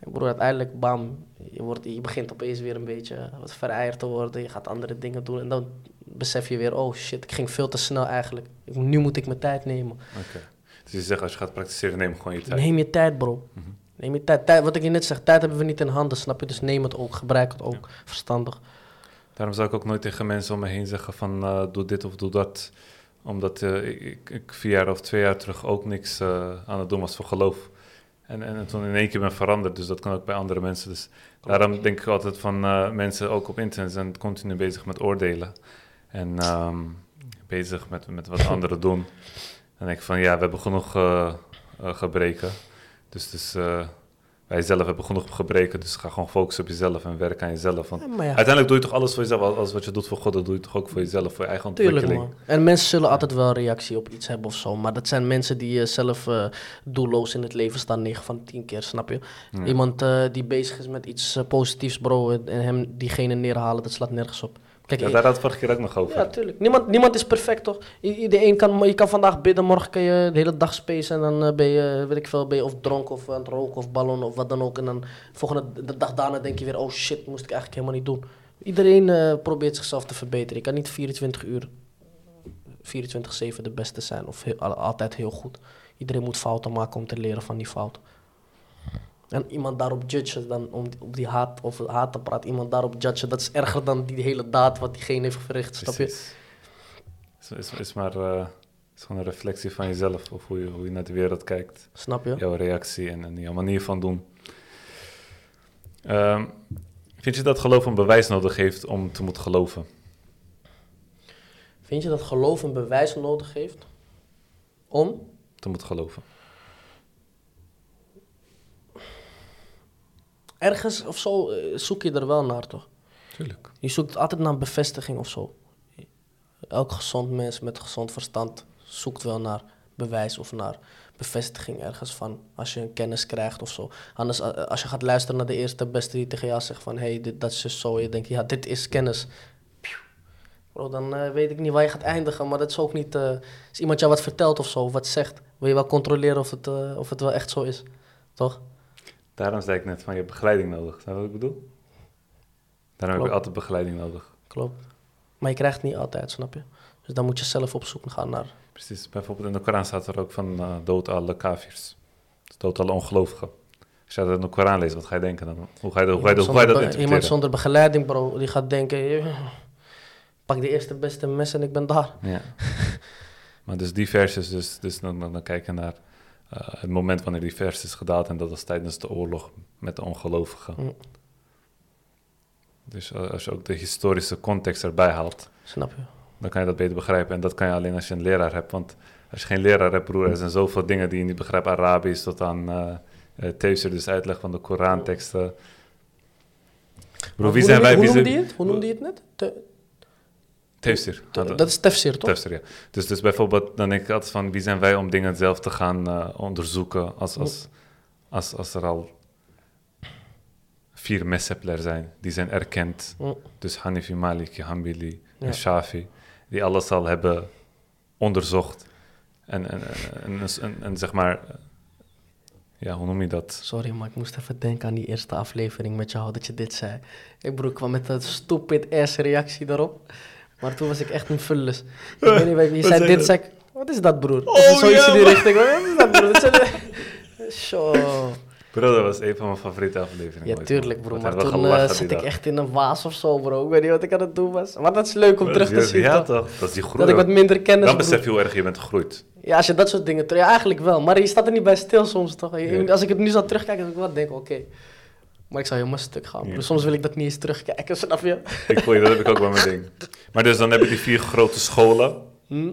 Speaker 2: Broer, uiteindelijk, bam, je, wordt, je begint opeens weer een beetje wat vereierd te worden. Je gaat andere dingen doen. En dan besef je weer, oh shit, ik ging veel te snel eigenlijk. Ik, nu moet ik mijn tijd nemen.
Speaker 1: Dus je zegt als je gaat praktiseren, neem gewoon je tijd.
Speaker 2: Neem je tijd, bro.
Speaker 1: Mhm.
Speaker 2: Neem je tijd. tijd. Wat ik je net zeg, tijd hebben we niet in handen, snap je? Dus neem het ook, gebruik het ook. Verstandig.
Speaker 1: Daarom zou ik ook nooit tegen mensen om me heen zeggen van uh, doe dit of doe dat. Omdat uh, ik, ik, vier jaar of twee jaar terug ook niks uh, aan het doen was voor geloof. En, en, en, toen in één keer ben veranderd, dus dat kan ook bij andere mensen. Dus daarom denk ik altijd van mensen ook op internet zijn continu bezig met oordelen. En um, bezig met, met wat anderen doen. En denk ik van ja, we hebben genoeg gebreken. Dus, dus wij zelf hebben genoeg gebreken, dus ga gewoon focussen op jezelf en werk aan jezelf. Want ja, uiteindelijk doe je toch alles voor jezelf. Alles wat je doet voor God, dat doe je toch ook voor jezelf, voor je eigen ontwikkeling. Tuurlijk,
Speaker 2: man. En mensen zullen altijd wel reactie op iets hebben of zo. Maar dat zijn mensen die uh, zelf uh, doelloos in het leven staan, 9 van 10 keer, snap je? Iemand uh, die bezig is met iets positiefs, bro, en hem diegene neerhalen, dat slaat nergens op.
Speaker 1: Kijk, ja, daar had het vorige keer ook nog over.
Speaker 2: Ja, tuurlijk. Niemand, niemand is perfect, toch? Iedereen kan, je kan vandaag bidden, morgen kan je de hele dag spacen en dan uh, ben je, weet ik veel, ben je of dronken of aan het roken of ballonnen of wat dan ook. En dan volgende de dag daarna denk je weer, oh shit, moest ik eigenlijk helemaal niet doen. Iedereen uh, probeert zichzelf te verbeteren. Je kan niet 24 uur, 24-7 de beste zijn of heel, altijd heel goed. Iedereen moet fouten maken om te leren van die fouten. En iemand daarop judgen, dan om op die haat of haat te praten, iemand daarop judgen, dat is erger dan die hele daad wat diegene heeft verricht, snap je?
Speaker 1: Het is, is, maar uh, is gewoon een reflectie van jezelf, of hoe je, hoe je naar de wereld kijkt.
Speaker 2: Snap je?
Speaker 1: Jouw reactie en, en jouw manier van doen. Um, vind je dat geloof een bewijs nodig heeft om te moeten geloven?
Speaker 2: Vind je dat geloof een bewijs nodig heeft om?
Speaker 1: Te moeten geloven.
Speaker 2: Ergens of zo eh, zoek je er wel naar, toch?
Speaker 1: Tuurlijk.
Speaker 2: Je zoekt altijd naar bevestiging of zo. Elk gezond mens met gezond verstand zoekt wel naar bewijs of naar bevestiging ergens van. Als je een kennis krijgt of zo. Anders, eh, als je gaat luisteren naar de eerste beste die tegen jou zegt van... hé, hey, dit, dat is dus zo. Je denkt, ja, dit is kennis. Bro, dan uh, weet ik niet waar je gaat eindigen. Maar dat is ook niet... Uh, als iemand jou wat vertelt of zo, of wat zegt... wil je wel controleren of het, uh, of het wel echt zo is. Toch?
Speaker 1: Daarom zei ik net van je hebt begeleiding nodig. Snap wat ik bedoel? Daarom heb je altijd begeleiding nodig.
Speaker 2: Klopt. Maar je krijgt het niet altijd, snap je? Dus dan moet je zelf op zoek gaan naar.
Speaker 1: Precies. Bijvoorbeeld in de Koran staat er ook van uh, dood alle kafirs. Dus dood alle ongelovigen. Als je dat in de Koran leest, wat ga je denken dan? Hoe ga je, hoe ga je, hoe ga je dat interpreteren?
Speaker 2: Iemand zonder begeleiding, bro, die gaat denken... Pak de eerste beste mes en ik ben daar.
Speaker 1: Ja. maar dus die versjes, dus, dus dan, dan, dan kijken naar het moment wanneer die vers is gedaald en dat was tijdens de oorlog met de ongelovigen. Mm. Dus uh, als je ook de historische context erbij haalt,
Speaker 2: Snap je.
Speaker 1: dan kan je dat beter begrijpen. En dat kan je alleen als je een leraar hebt. Want als je geen leraar hebt, broer, er zijn zoveel dingen die je niet begrijpt. Arabisch tot aan uh, dus uitleg van de Koranteksten.
Speaker 2: Broer, wie zijn wij? Hoe noemde je het? Hoe noemde je het net?
Speaker 1: Tefsir.
Speaker 2: Dat is tefsir, toch?
Speaker 1: Tefsir, ja. Dus, dus bijvoorbeeld, dan denk ik altijd van, wie zijn wij om dingen zelf te gaan uh, onderzoeken als, als, als, als er al vier messepler zijn, die zijn erkend. Dus Hanifi, Maliki, Hanbali ja. en Shafi, die alles al hebben onderzocht. En, en, en, en, en zeg maar, ja, hoe noem je dat?
Speaker 2: Sorry, maar ik moest even denken aan die eerste aflevering met jou, dat je dit zei. Ik broek kwam met een stupid ass reactie daarop. Maar toen was ik echt een vullis. Ik weet niet, je zei dit, zei ik, wat is dat broer? Oh, zoiets in die richting, wat is dat broer? Show.
Speaker 1: Bro, dat was een van mijn favoriete afleveringen.
Speaker 2: Ja, tuurlijk bro, maar toen uh, zat ik echt in een waas of zo bro. Ik weet niet wat ik aan het doen was. Maar dat is leuk om terug te zien.
Speaker 1: Ja toch, dat is die groei.
Speaker 2: Dat ik wat minder kennis
Speaker 1: Dan besef je hoe erg je bent gegroeid.
Speaker 2: Ja, als je dat soort dingen... Ja, eigenlijk wel. Maar je staat er niet bij stil soms toch. Als ik het nu zou terugkijken, dan ik wat denk oké. Maar ik zou helemaal stuk gaan. Ja. soms wil ik dat niet eens terugkijken, snap je?
Speaker 1: Ik voel je, dat heb ik ook wel mijn ding. Maar dus dan heb je die vier grote scholen. Hm?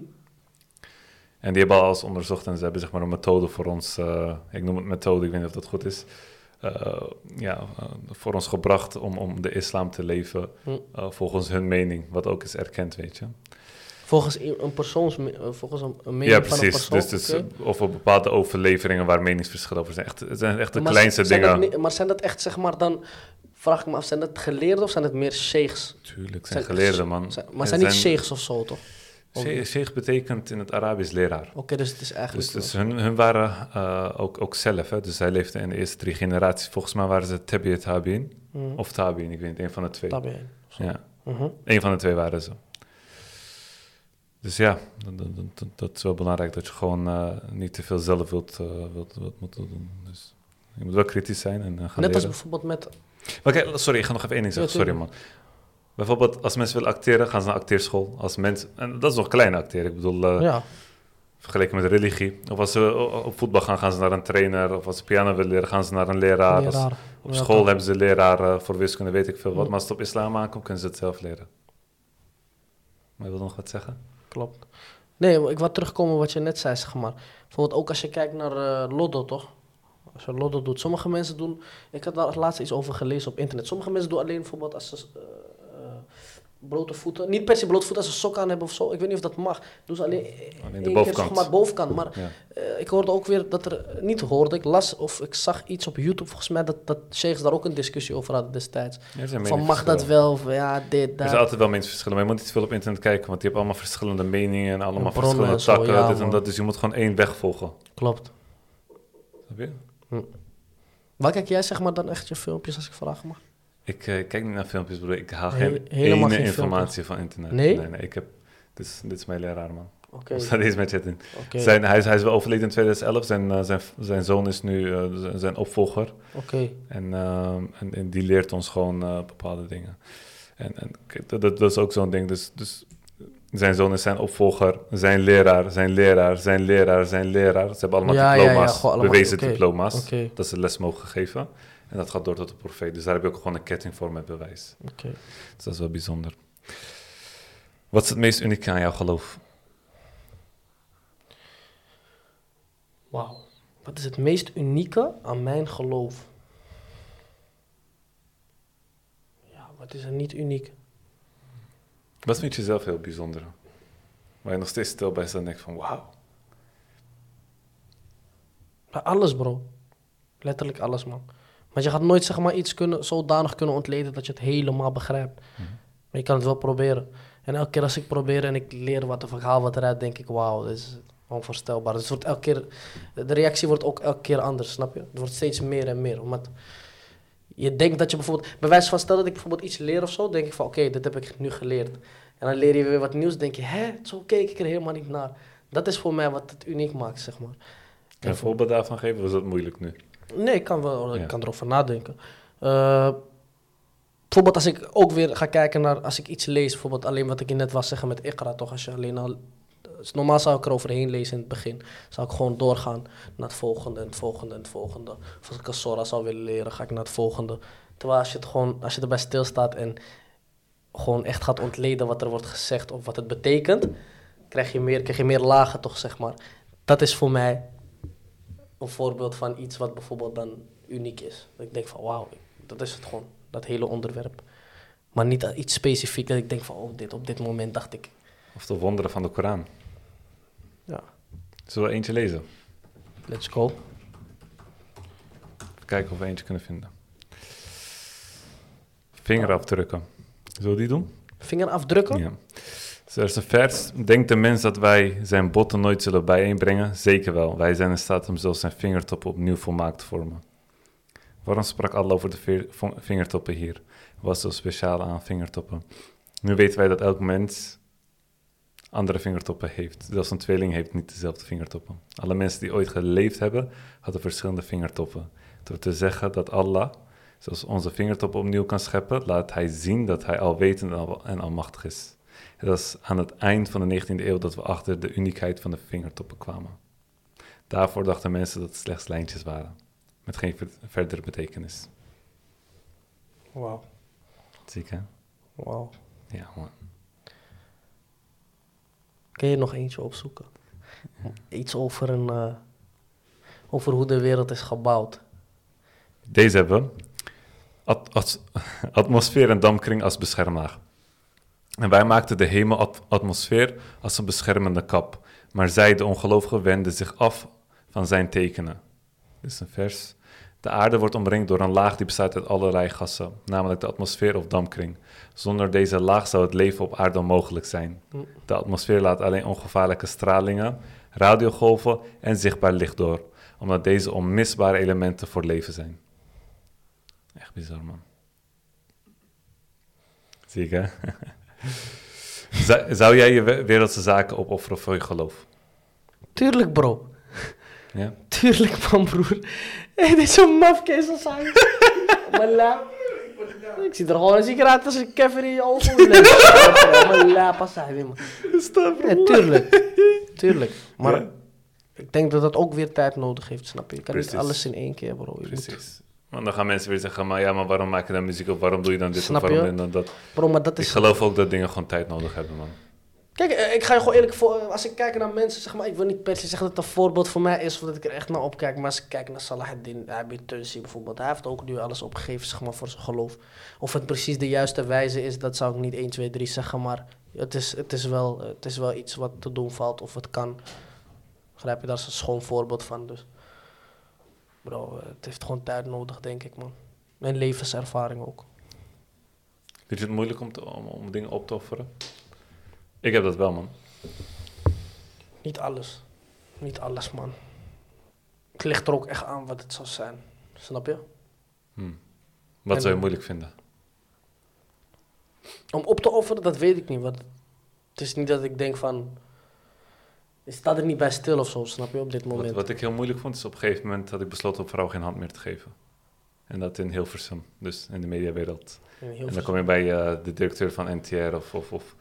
Speaker 1: En die hebben alles onderzocht en ze hebben zeg maar een methode voor ons, uh, ik noem het methode, ik weet niet of dat goed is, uh, ja, uh, voor ons gebracht om, om de islam te leven hm. volgens hun mening, wat ook is erkend, weet je.
Speaker 2: Volgens een persoons, eh, volgens een, mening ja, precies. van een persoon?
Speaker 1: Dus, dus Of op bepaalde overleveringen waar meningsverschillen over zijn. Echt, het zijn echt de kleinste dingen.
Speaker 2: maar zijn dat echt, zeg maar, dan... Vraag ik me af, zijn dat geleerden of zijn het meer sheikhs?
Speaker 1: Tuurlijk, zijn, zijn geleerden, man.
Speaker 2: Zijn, maar zijn niet sheikhs of zo, toch?
Speaker 1: Sheikh betekent in het Arabisch leraar.
Speaker 2: Oké, dus het is eigenlijk...
Speaker 1: Dus, dus hun, hun, waren uh, ook, ook zelf, hè, dus zij leefden in de eerste drie generaties. Volgens mij waren ze Tabi'at Tabi'in, mm. of Tabi'in, ik weet niet, een van de twee.
Speaker 2: Tabi'in.
Speaker 1: Ja, mm -hmm. een van de twee waren ze. Dus ja, dat, dat, dat, is wel belangrijk dat je gewoon uh, niet te veel zelf wilt, uh, wilt, wilt moeten doen. Dus Je moet wel kritisch zijn en eh, gaan
Speaker 2: Net als bijvoorbeeld met...
Speaker 1: Oké, sorry, ik ga nog even één ding zeggen. Sorry man. Bijvoorbeeld, als mensen willen acteren, gaan ze naar acteerschool. Als mensen, en dat is nog klein acteren. Ik bedoel, eh,
Speaker 2: ja,
Speaker 1: vergeleken met religie. Of als ze op voetbal gaan, gaan ze naar een trainer. Of als ze piano willen leren, gaan ze naar een leraar. Als- op
Speaker 2: Ja,
Speaker 1: school hebben ze leraren voor wiskunde, weet ik veel wat. Maar als het op islam aankomt, kunnen ze het zelf leren. Maar je wil nog wat zeggen?
Speaker 2: Klopt. Nee, ik wil terugkomen wat je net zei, zeg maar. Bijvoorbeeld ook als je kijkt naar eh Lotto, toch? Als je Lotto doet. Sommige mensen doen... Ik had daar laatst iets over gelezen op internet. Sommige mensen doen alleen bijvoorbeeld als ze... eh, blote voeten. Niet per se blote voeten als ze sok aan hebben of zo. Ik weet niet of dat mag. Ze alleen,
Speaker 1: Alleen
Speaker 2: één
Speaker 1: de
Speaker 2: keer,
Speaker 1: bovenkant.
Speaker 2: zeg maar bovenkant. Maar
Speaker 1: Ja.
Speaker 2: eh, ik hoorde ook weer dat er... Niet hoorde, ik las of ik zag iets op YouTube volgens mij... dat, dat sheikhs daar ook een discussie over hadden destijds.
Speaker 1: Ja, er
Speaker 2: Van mag dat wel? Of, ja, dit,
Speaker 1: Er
Speaker 2: dat.
Speaker 1: zijn altijd wel meningsverschillen, maar je moet niet te veel op internet kijken, want je hebt allemaal verschillende meningen en allemaal
Speaker 2: En
Speaker 1: verschillende
Speaker 2: zo,
Speaker 1: takken,
Speaker 2: ja,
Speaker 1: dit en dat. Dus je moet gewoon één weg volgen.
Speaker 2: Klopt.
Speaker 1: Snap je?
Speaker 2: Waar kijk jij zeg maar dan echt je filmpjes als ik vragen mag?
Speaker 1: Ik eh, kijk niet naar filmpjes, broer. Ik haal geen
Speaker 2: helemaal geen
Speaker 1: informatie van internet.
Speaker 2: Nee?
Speaker 1: Nee, nee. Ik heb... Dit is, dit is mijn leraar, man.
Speaker 2: Oké,
Speaker 1: staat deze met in. Zijn, hij, is, hij is wel overleden in 2011. Zijn, eh, zijn, zijn zoon is nu eh, zijn opvolger.
Speaker 2: oké.
Speaker 1: En, ehm, en, en die leert ons gewoon bepaalde dingen. En, en dat, dat, dat is ook zo'n ding. Dus, dus zijn zoon is zijn opvolger, zijn leraar, zijn leraar, zijn leraar, zijn leraar. Ze hebben allemaal
Speaker 2: Ja, ja, ja,
Speaker 1: diploma's,
Speaker 2: allemaal-
Speaker 1: bewezen diploma's.
Speaker 2: Oké,
Speaker 1: Dat ze les mogen geven. En dat gaat door tot de profeet. Dus daar heb je ook gewoon een ketting voor met bewijs.
Speaker 2: oké.
Speaker 1: Dus dat is wel bijzonder. Wat is het meest unieke aan jouw geloof?
Speaker 2: Wauw. Wat is het meest unieke aan mijn geloof? Ja, wat is er niet uniek?
Speaker 1: Wat vind je zelf heel bijzonder? Waar je nog steeds stil bij staat en denkt van wauw.
Speaker 2: Alles, bro. Letterlijk alles, man. Want je gaat nooit zeg maar, iets kunnen, zodanig kunnen ontleden dat je het helemaal begrijpt.
Speaker 1: Mhm.
Speaker 2: Maar je kan het wel proberen. En elke keer als ik probeer en ik leer wat of ik haal wat eruit, denk ik, wauw, dit is onvoorstelbaar. Dus het wordt elke keer, de reactie wordt ook elke keer anders, snap je? Het wordt steeds meer en meer. Omdat je denkt dat je bijvoorbeeld, bij wijze van stel dat ik bijvoorbeeld iets leer of zo, denk ik van, oké, dit heb ik nu geleerd. En dan leer je weer wat nieuws, denk je, hè, zo keek ik er helemaal niet naar. Dat is voor mij wat het uniek maakt, zeg maar.
Speaker 1: Een voorbeeld daarvan geven? Of is dat moeilijk nu?
Speaker 2: Nee, ik kan wel, ik kan erover nadenken. Eh, bijvoorbeeld als ik ook weer ga kijken naar, als ik iets lees, bijvoorbeeld alleen wat ik je net was zeggen met Iqra, toch? Als je alleen al, dus normaal zou ik er overheen lezen in het begin. Zou ik gewoon doorgaan naar het volgende en het volgende en het volgende. Of als ik een Sora zou willen leren, ga ik naar het volgende. Terwijl als je, het gewoon, als je erbij stilstaat en gewoon echt gaat ontleden wat er wordt gezegd of wat het betekent, krijg je meer, krijg je meer lagen toch, zeg maar. Dat is voor mij een voorbeeld van iets wat bijvoorbeeld dan uniek is. Dat ik denk van wauw, dat is het gewoon, dat hele onderwerp. Maar niet iets specifiek dat ik denk van oh, dit, op dit moment dacht ik.
Speaker 1: Of de wonderen van de Koran?
Speaker 2: Ja,
Speaker 1: Zullen we eentje lezen?
Speaker 2: let's go.
Speaker 1: Even kijken of we eentje kunnen vinden. Vingerafdrukken. Zullen we die doen?
Speaker 2: Vinger afdrukken?
Speaker 1: Ja. Dus er een vers. Denkt de mens dat wij zijn botten nooit zullen bijeenbrengen? Zeker wel. Wij zijn in staat om zelfs zijn vingertoppen opnieuw volmaakt te vormen. Waarom sprak Allah over de vingertoppen hier? Wat zo speciaal aan vingertoppen? Nu weten wij dat elk mens andere vingertoppen heeft. Zelfs een tweeling heeft niet dezelfde vingertoppen. Alle mensen die ooit geleefd hebben, hadden verschillende vingertoppen. Door te zeggen dat Allah, zoals onze vingertoppen opnieuw kan scheppen, laat hij zien dat hij alwetend en al- en almachtig is. Het was aan het eind van de 19e eeuw dat we achter de uniekheid van de vingertoppen kwamen. Daarvoor dachten mensen dat het slechts lijntjes waren, met geen ver- verdere betekenis.
Speaker 2: Wauw,
Speaker 1: Ziek hè?
Speaker 2: wauw.
Speaker 1: Ja, man.
Speaker 2: Kun je nog eentje opzoeken? Iets over, een, eh, over hoe de wereld is gebouwd.
Speaker 1: Deze hebben we. At- at- atmosfeer en dampkring als beschermlaag. En wij maakten de hemelatmosfeer als een beschermende kap. Maar zij, de ongelovigen, wenden zich af van zijn tekenen. Dit is een vers. De aarde wordt omringd door een laag die bestaat uit allerlei gassen, namelijk de atmosfeer of dampkring. Zonder deze laag zou het leven op aarde onmogelijk zijn. De atmosfeer laat alleen ongevaarlijke stralingen, radiogolven en zichtbaar licht door, omdat deze onmisbare elementen voor leven zijn. Echt bizar, man. Zie ik, hè? Zou, jij je we- wereldse zaken opofferen voor je geloof?
Speaker 2: Tuurlijk, bro.
Speaker 1: Ja?
Speaker 2: tuurlijk man, broer. Hey, dit is zo'n mafkees als hij. Mijn lap. Ik zie er gewoon zie ik eruit als een keffer in je ogen. Mijn lap als hij, man. Ja, tuurlijk. Tuurlijk. Maar
Speaker 1: Ja.
Speaker 2: ik denk dat dat ook weer tijd nodig heeft, snap je? Je kan
Speaker 1: Precies.
Speaker 2: niet alles in één keer, bro. Je moet-
Speaker 1: Precies. Want dan gaan mensen weer zeggen, maar ja, maar waarom maak je dan muziek op? Waarom doe je dan dit
Speaker 2: Snap
Speaker 1: of waarom
Speaker 2: je?
Speaker 1: dan dat?
Speaker 2: Bro, maar dat
Speaker 1: Ik geloof ook dat dingen gewoon tijd nodig hebben, man.
Speaker 2: Kijk, eh, ik ga je gewoon eerlijk voor. Als ik kijk naar mensen, zeg maar, ik wil niet per se zeggen dat het een voorbeeld voor mij is, of dat ik er echt naar opkijk. Maar als ik kijk naar Salahuddin, Abi Tunsi bijvoorbeeld, hij heeft ook nu alles opgegeven, zeg maar, voor zijn geloof. Of het precies de juiste wijze is, dat zou ik niet 1, 2, 3 zeggen, maar het is, het is, wel, het is wel iets wat te doen valt, of het kan. Begrijp je, daar is een schoon voorbeeld van. Dus, bro, het heeft gewoon tijd nodig, denk ik, man. En levenservaring ook.
Speaker 1: Vind je het moeilijk om, te, om, om dingen op te offeren? Ik heb dat wel, man.
Speaker 2: Niet alles. Niet alles, man. Het ligt er ook echt aan wat het zou zijn. Snap je?
Speaker 1: Hm. Wat
Speaker 2: En-
Speaker 1: zou je moeilijk vinden?
Speaker 2: Om op te offeren, dat weet ik niet. Want het is niet dat ik denk van... Ik sta er niet bij stil of zo, snap je, op dit
Speaker 1: Wat,
Speaker 2: moment.
Speaker 1: wat ik heel moeilijk vond, is op een gegeven moment had ik besloten om vrouw geen hand meer te geven. En dat in Hilversum, dus in de mediawereld.
Speaker 2: In
Speaker 1: En dan kom je bij eh, de directeur van NTR of, of, of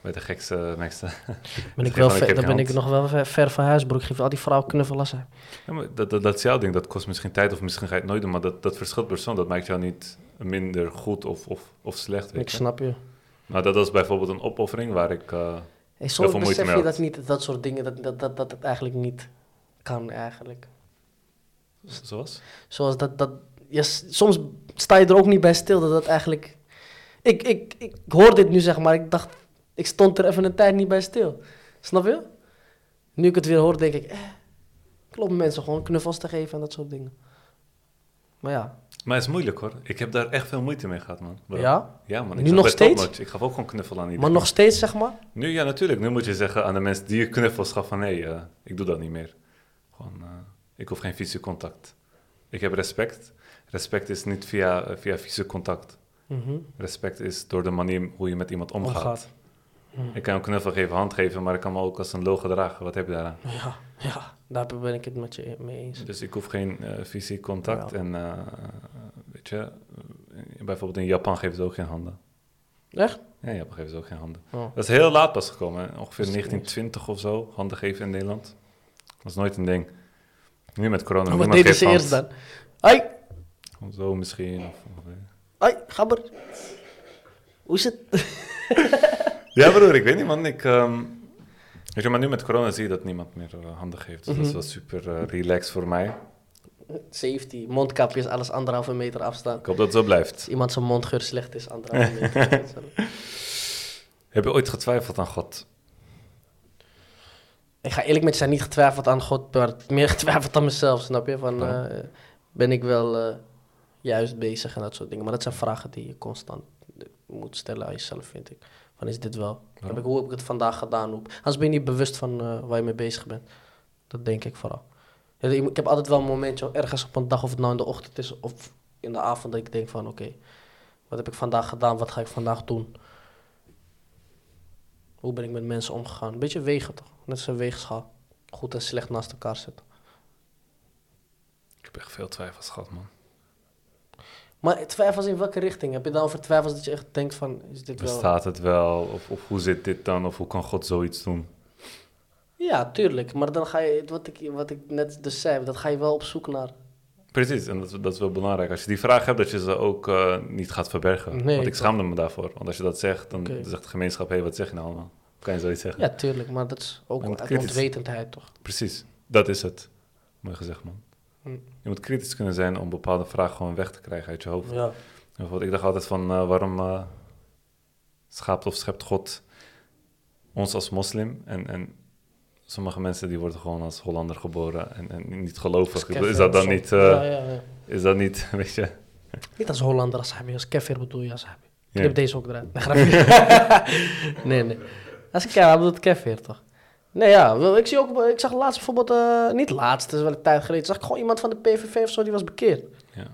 Speaker 1: bij de gekste, gekste.
Speaker 2: ben ik wel
Speaker 1: ik
Speaker 2: dan
Speaker 1: je
Speaker 2: ben ik nog wel ver, ver van huis, bro. Ik geef al die vrouwen knuffelen.
Speaker 1: Ja, maar dat, dat, dat is jouw ding, dat kost misschien tijd of misschien ga je het nooit doen, maar dat, dat verschilt persoon. Dat maakt jou niet minder goed of, of, of slecht. Weet
Speaker 2: Ik
Speaker 1: je?
Speaker 2: snap je.
Speaker 1: Maar dat was bijvoorbeeld een opoffering waar ik... eh,
Speaker 2: Soms besef je dat niet, dat soort dingen, dat, dat, dat, dat het eigenlijk niet kan, eigenlijk.
Speaker 1: zoals?
Speaker 2: Zoals dat, dat ja, soms sta je er ook niet bij stil dat dat eigenlijk... Ik, ik, ik hoor dit nu zeg maar, ik dacht, ik stond er even een tijd niet bij stil. Snap je? Nu ik het weer hoor, denk ik, eh, klopt mensen gewoon knuffels te geven en dat soort dingen. Maar ja,
Speaker 1: Maar het is moeilijk hoor. Ik heb daar echt veel moeite mee gehad, man. Bro.
Speaker 2: ja.
Speaker 1: Ja, man. Ik
Speaker 2: Nu nog steeds?
Speaker 1: Ik gaf ook gewoon knuffel aan iedereen.
Speaker 2: Maar nog steeds zeg maar,
Speaker 1: Nu, ja, natuurlijk. Nu moet je zeggen aan de mensen die je knuffels gaf van... nee, eh, ik doe dat niet meer. Gewoon, eh, ik hoef geen fysiek contact. Ik heb respect. Respect is niet via, eh, via fysiek contact.
Speaker 2: Mhm.
Speaker 1: Respect is door de manier hoe je met iemand omgaat.
Speaker 2: Omgaat.
Speaker 1: Ik kan een knuffel geven, hand geven, maar ik kan me ook als een logo dragen. Wat heb je daaraan?
Speaker 2: Ja, ja, daar ben ik het met je mee eens.
Speaker 1: Dus ik hoef geen eh, fysiek contact.
Speaker 2: Ja.
Speaker 1: En eh, weet je, eh, bijvoorbeeld in Japan geven ze ook geen handen.
Speaker 2: Echt?
Speaker 1: Ja, in Japan geven ze ook geen handen.
Speaker 2: Oh.
Speaker 1: Dat is heel laat pas gekomen. hè. Ongeveer
Speaker 2: Dat is
Speaker 1: 1920 of zo, handen geven in Nederland. Dat is nooit een ding. Nu met corona,
Speaker 2: Oh, wat deden ze eerst dan? Hoi,
Speaker 1: Zo misschien. Of, of,
Speaker 2: hoi, gabber. Hoe is het?
Speaker 1: Ja broer, ik weet niet man. Ik, ehm, weet je, maar nu met corona zie je dat niemand meer eh, handen geeft. Dus dat is
Speaker 2: Mhm.
Speaker 1: wel super eh, relaxed voor mij.
Speaker 2: Safety, mondkapjes, alles anderhalve meter afstand.
Speaker 1: Ik hoop dat het zo blijft.
Speaker 2: Als iemand zijn mondgeur slecht is, anderhalve meter.
Speaker 1: Heb je ooit getwijfeld aan God?
Speaker 2: ik ga eerlijk met je zijn, niet getwijfeld aan God, maar meer getwijfeld aan mezelf, snap je? Van,
Speaker 1: Ja.
Speaker 2: eh, ben ik wel juist bezig en dat soort dingen. Maar dat zijn vragen die je constant moet stellen aan jezelf, vind ik. Van, is dit wel?
Speaker 1: Ja.
Speaker 2: Heb ik, hoe heb ik het vandaag gedaan? Hoe, anders ben je niet bewust van eh, waar je mee bezig bent. Dat denk ik vooral. Ja, ik ik heb altijd wel een momentje, ergens op een dag, of het nou in de ochtend is of in de avond, dat ik denk van, oké, wat heb ik vandaag gedaan? Wat ga ik vandaag doen? Hoe ben ik met mensen omgegaan? Een beetje wegen toch? Net als een weegschaal. Goed en slecht naast elkaar zetten.
Speaker 1: Ik heb echt veel twijfels gehad man.
Speaker 2: Maar twijfels in welke richting? Heb je dan over twijfels dat je echt denkt van, is dit wel...
Speaker 1: Bestaat het wel? Of, of hoe zit dit dan? Of hoe kan God zoiets doen?
Speaker 2: Ja, tuurlijk. Maar dan ga je, wat ik, wat ik net dus zei, dat ga je wel op zoek naar.
Speaker 1: Precies, en dat, dat is wel belangrijk. Als je die vraag hebt, dat je ze ook eh, niet gaat verbergen.
Speaker 2: Nee,
Speaker 1: Want ik schaamde me daarvoor. Want als je dat zegt, dan zegt de gemeenschap... hé, wat zeg je nou allemaal? Kan je zoiets zeggen?
Speaker 2: Ja, tuurlijk. Maar dat is ook
Speaker 1: kritisch-
Speaker 2: ontwetendheid, toch?
Speaker 1: Precies, dat is het. Mooi gezegd, man. Je moet kritisch kunnen zijn om bepaalde vragen gewoon weg te krijgen uit je hoofd.
Speaker 2: Ja.
Speaker 1: Bijvoorbeeld, ik dacht altijd van, eh, waarom eh, schaapt of schept God ons als moslim? En, en sommige mensen die worden gewoon als Hollander geboren en, en niet gelovig. Ik bedoel, Is dat dan niet, eh,
Speaker 2: ja, ja, ja.
Speaker 1: is dat niet, weet je?
Speaker 2: Niet als Hollander, als hij als kefir bedoel je, als hij. Ik heb deze ook eruit. Nee, nee. Als ik hij bedoelt kefir, toch? Nee, ja. Ik, zie ook, ik zag laatst bijvoorbeeld, eh, niet laatst, dat is wel een tijd geleden, zag ik gewoon iemand van de PVV of zo, die was bekeerd.
Speaker 1: Ja.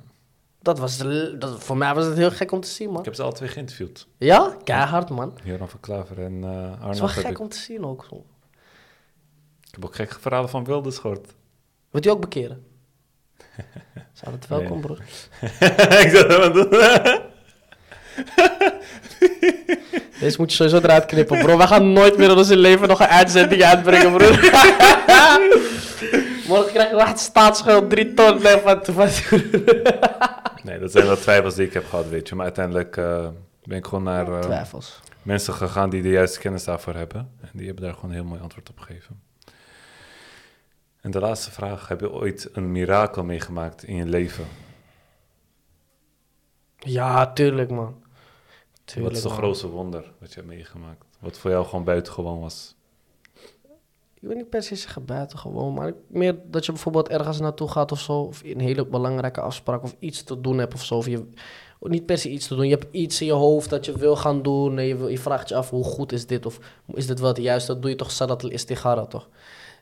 Speaker 2: Dat was, dat, voor mij was het heel gek om te zien, man.
Speaker 1: Ik heb ze alle twee geïnterviewd.
Speaker 2: Ja, keihard, man.
Speaker 1: Joran van Klaver en eh
Speaker 2: Het is wel gek
Speaker 1: ik.
Speaker 2: om te zien ook. zo.
Speaker 1: ik heb ook gekke verhalen van Wilders gehoord.
Speaker 2: Wilt u ook bekeren? Zou het welkom,
Speaker 1: Nee.
Speaker 2: broer?
Speaker 1: ik zou dat wel doen.
Speaker 2: Deze moet je sowieso eruit knippen, bro. We gaan nooit meer in ons leven nog een uitzending uitbrengen, broer. Morgen krijg je echt staatsschuld, drie ton. Nee, wat, wat.
Speaker 1: nee, dat zijn wel twijfels die ik heb gehad, weet je. Maar uiteindelijk eh, ben ik gewoon naar eh,
Speaker 2: Twijfels.
Speaker 1: mensen gegaan die de juiste kennis daarvoor hebben. En die hebben daar gewoon een heel mooi antwoord op gegeven. En de laatste vraag. Heb je ooit een mirakel meegemaakt in je leven?
Speaker 2: Ja, tuurlijk, man.
Speaker 1: Wat is het grootste wonder wat je hebt meegemaakt? Wat voor jou gewoon buitengewoon was?
Speaker 2: Ik wil niet per se zeggen buitengewoon, maar meer dat je bijvoorbeeld ergens naartoe gaat of zo, of een hele belangrijke afspraak of iets te doen hebt of zo. Of je, niet per se iets te doen, je hebt iets in je hoofd dat je wil gaan doen en je, wil, je vraagt je af hoe goed is dit of is dit wel het juiste, dat doe je toch salat al istikhara toch?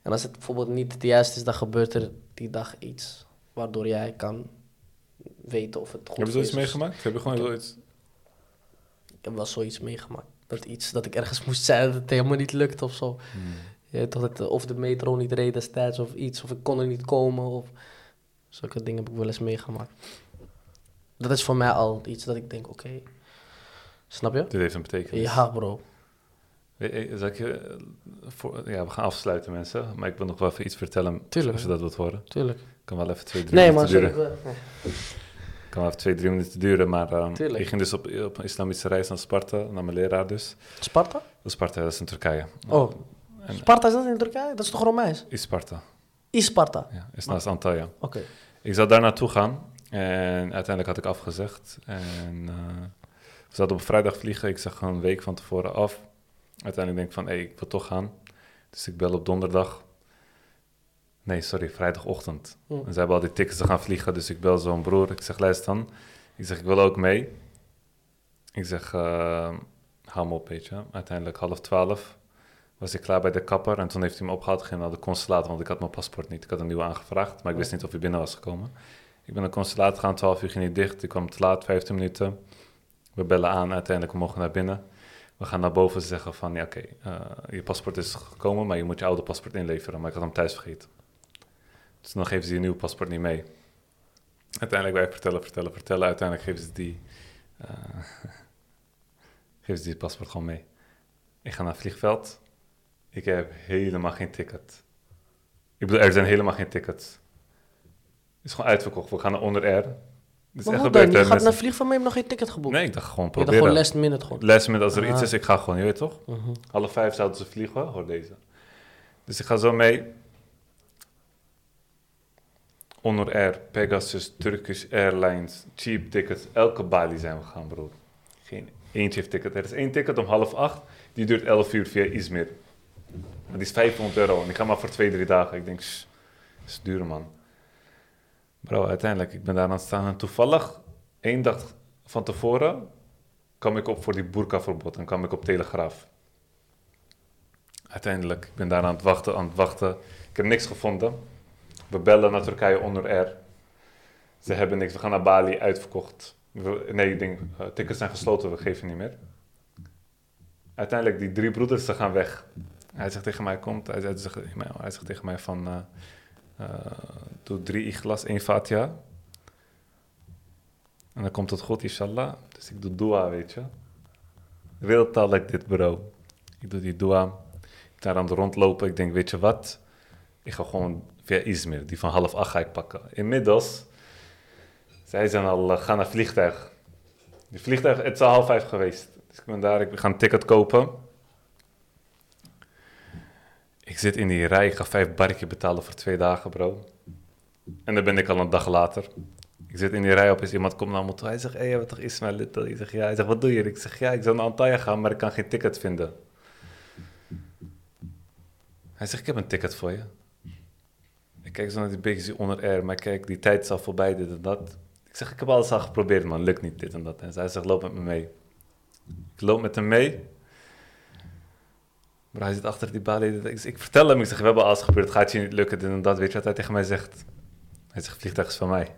Speaker 2: En als het bijvoorbeeld niet het juiste is, dan gebeurt er die dag iets waardoor jij kan weten of het goed
Speaker 1: Heb je zoiets
Speaker 2: is.
Speaker 1: meegemaakt? Heb je gewoon zoiets...
Speaker 2: Ik heb wel zoiets meegemaakt. Dat iets, dat ik ergens moest zijn dat het helemaal niet lukt of zo.
Speaker 1: Hmm.
Speaker 2: Dat, eh, of de metro niet reed destijds of iets, of ik kon er niet komen. Of... Zulke dingen heb ik wel eens meegemaakt. Dat is voor mij al iets dat ik denk, oké. Snap je?
Speaker 1: Dit heeft een betekenis.
Speaker 2: Ja, bro.
Speaker 1: Eh, eh, Zal ik je, voor, ja, we gaan afsluiten, mensen. Maar ik wil nog wel even iets vertellen.
Speaker 2: Tuurlijk.
Speaker 1: Als je dat wilt horen.
Speaker 2: Tuurlijk.
Speaker 1: Kan wel even twee, drie
Speaker 2: Nee, sorry.
Speaker 1: duren.
Speaker 2: ik nee.
Speaker 1: Kan wel even twee, drie minuten duren. Maar eh,
Speaker 2: Tuurlijk.
Speaker 1: ik ging dus op, op een islamitische reis naar Sparta. Naar mijn leraar dus.
Speaker 2: Sparta?
Speaker 1: Sparta, dat is in Turkije.
Speaker 2: Oh,
Speaker 1: En,
Speaker 2: Sparta is dat in Turkije? Dat is toch Romeins?
Speaker 1: is Sparta.
Speaker 2: Is Sparta?
Speaker 1: Ja, is naast Antalya.
Speaker 2: Oké.
Speaker 1: Ik zou daar naartoe gaan. En uiteindelijk had ik afgezegd. En eh, we zouden op vrijdag vliegen. Ik zeg een week van tevoren af. Uiteindelijk denk ik van, hé, ik wil toch gaan. Dus ik bel op donderdag. Nee, sorry, vrijdagochtend.
Speaker 2: Hm.
Speaker 1: En zij hebben al die tickets te gaan vliegen. Dus ik bel zo'n broer. Ik zeg, luister dan. Ik zeg, ik wil ook mee. Ik zeg, eh hou me op, weet je. Uiteindelijk half twaalf was ik klaar bij de kapper. En toen heeft hij me opgehaald. Ging naar de consulaat, want ik had mijn paspoort niet. Ik had een nieuwe aangevraagd, maar ik wist niet of hij binnen was gekomen. Ik ben naar het consulaat gegaan, 12 uur ging hij dicht. Ik kwam te laat, 15 minuten. We bellen aan, uiteindelijk we mogen naar binnen. We gaan naar boven ze zeggen van, ja oké, eh, je paspoort is gekomen, maar je moet je oude paspoort inleveren. Maar ik had hem thuis vergeten. Dus dan geven ze je nieuwe paspoort niet mee. Uiteindelijk wij vertellen, vertellen, vertellen. Uiteindelijk geven ze die, eh, geven ze die paspoort gewoon mee. Ik ga naar het vliegveld. Ik heb helemaal geen ticket. Ik bedoel, er zijn helemaal geen tickets. Het is gewoon uitverkocht. We gaan naar onder Air. Dit is
Speaker 2: Maar
Speaker 1: echt gebeurd.
Speaker 2: Je gaat naar
Speaker 1: mensen.
Speaker 2: vlieg van mij, heb je nog geen ticket geboekt?
Speaker 1: Nee, ik dacht gewoon
Speaker 2: Je dacht
Speaker 1: proberen.
Speaker 2: gewoon last minute gewoon.
Speaker 1: Last minute, als er
Speaker 2: Ah.
Speaker 1: iets is, ik ga gewoon, je weet toch?
Speaker 2: Mhm.
Speaker 1: Half vijf zouden ze vliegen, hoor deze. Dus ik ga zo mee. Honor Air, Pegasus, Turkish Airlines, cheap tickets. Elke balie zijn we gaan, broer. Geen eentje heeft ticket. Er is één ticket om half acht. Die duurt 11 uur via Izmir. Die is 500 euro. En ik ga maar voor twee, drie dagen. Ik denk, shh, dat is duur, man. Bro, uiteindelijk, ik ben daar aan het staan. En toevallig, één dag van tevoren, kwam ik op voor die burka-verbod. En kwam ik op Telegraaf. Uiteindelijk, ik ben daar aan het wachten, aan het wachten. Ik heb niks gevonden. We bellen naar Turkije onder Air. Ze hebben niks. We gaan naar Bali, uitverkocht. Nee, ik denk, eh, tickets zijn gesloten, we geven niet meer. Uiteindelijk, die drie broeders, ze gaan weg. Hij zegt tegen mij, komt, hij zegt, tegen mij- hij zegt tegen mij van, eh, eh, doe drie ikhlas, één fatiha. En dan komt het goed, inshallah. Dus ik doe dua, weet je. Real like dit, bro. Ik doe die dua. Ik daar aan het rondlopen. Ik denk, weet je wat? Ik ga gewoon via Izmir. Die van half acht ga ik pakken. Inmiddels, zij zijn al uh, gaan naar vliegtuig. Die vliegtuig, het is al half vijf geweest. Dus ik ben daar, ik ga een ticket kopen. Ik zit in die rij, ik ga vijf barkje betalen voor twee dagen, bro. En dan ben ik al een dag later. Ik zit in die rij, opeens iemand komt naar me toe. Hij zegt, hé, hey, wat toch Ismail Little? Ik zeg, ja. Hij zegt, wat doe je? Ik zeg, ja, ik zou naar Antalya gaan, maar ik kan geen ticket vinden. Hij zegt, ik heb een ticket voor je. Kijk zo naar die beetje onder air, maar kijk, die tijd is al voorbij, dit en dat. Ik zeg, ik heb alles al geprobeerd, man, lukt niet, dit en dat. En hij zegt, loop met me mee. Ik loop met hem mee. Maar hij zit achter die balie. Ik, ik vertel hem, ik zeg, we hebben alles geprobeerd, het gaat je niet lukken, dit en dat. Weet je wat hij tegen mij zegt? Hij zegt, vliegtuig is van mij.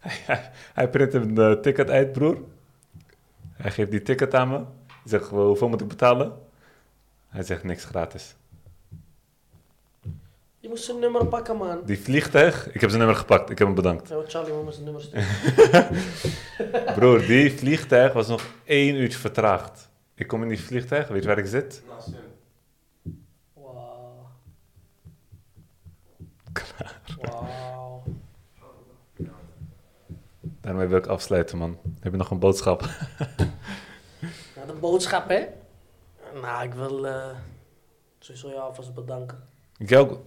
Speaker 1: hij, hij print een eh, ticket uit, broer. Hij geeft die ticket aan me. Ik zeg, "Wel, hoeveel moet ik betalen? Hij zegt, niks gratis.
Speaker 2: Je moest zijn nummer pakken, man.
Speaker 1: Die vliegtuig, ik heb zijn nummer gepakt. Ik heb hem bedankt.
Speaker 2: Yo, Charlie, moet zijn nummer sturen.
Speaker 1: Broer, die vliegtuig was nog één uurtje vertraagd. Ik kom in die vliegtuig, weet je waar ik zit?
Speaker 2: Wauw. Wauw.
Speaker 1: Daarmee wil ik afsluiten, man. Heb je nog een boodschap?
Speaker 2: Nou, de boodschap, hè? Nou, ik wil eh, sowieso jou alvast bedanken.
Speaker 1: Ik ook.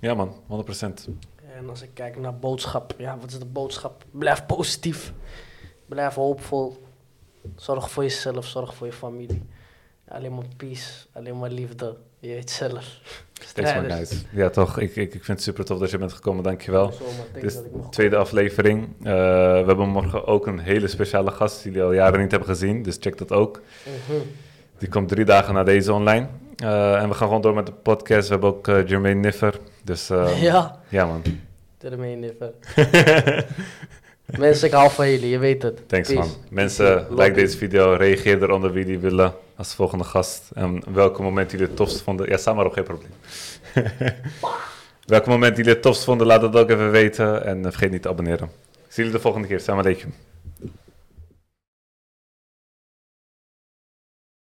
Speaker 1: Ja, man, 100%.
Speaker 2: En als ik kijk naar boodschap, ja, wat is de boodschap? Blijf positief. Blijf hoopvol. Zorg voor jezelf, zorg voor je familie. Alleen maar peace, alleen maar liefde. Je weet zelf.
Speaker 1: Steeds maar. Ja, toch. Ik, ik, ik vind het super tof dat je bent gekomen. Dankjewel. Dit is de tweede aflevering. Eh, we hebben morgen ook een hele speciale gast die jullie al jaren niet hebben gezien. Dus check dat ook.
Speaker 2: Mhm.
Speaker 1: Die komt drie dagen na deze online. Eh, en we gaan gewoon door met de podcast. We hebben ook eh, Jermaine Niffer. Dus eh, ja.
Speaker 2: Ja,
Speaker 1: man.
Speaker 2: ermee niffer. Mensen, ik hou van jullie, je weet het.
Speaker 1: Thanks
Speaker 2: Peace.
Speaker 1: man. Mensen, like deze video. Reageer eronder wie die willen als volgende gast. En welke moment jullie het tofst vonden. Ja, maar op, geen probleem. welke moment jullie het tofst vonden, laat het ook even weten. En eh, vergeet niet te abonneren. Zie jullie de volgende keer. Salam alaikum.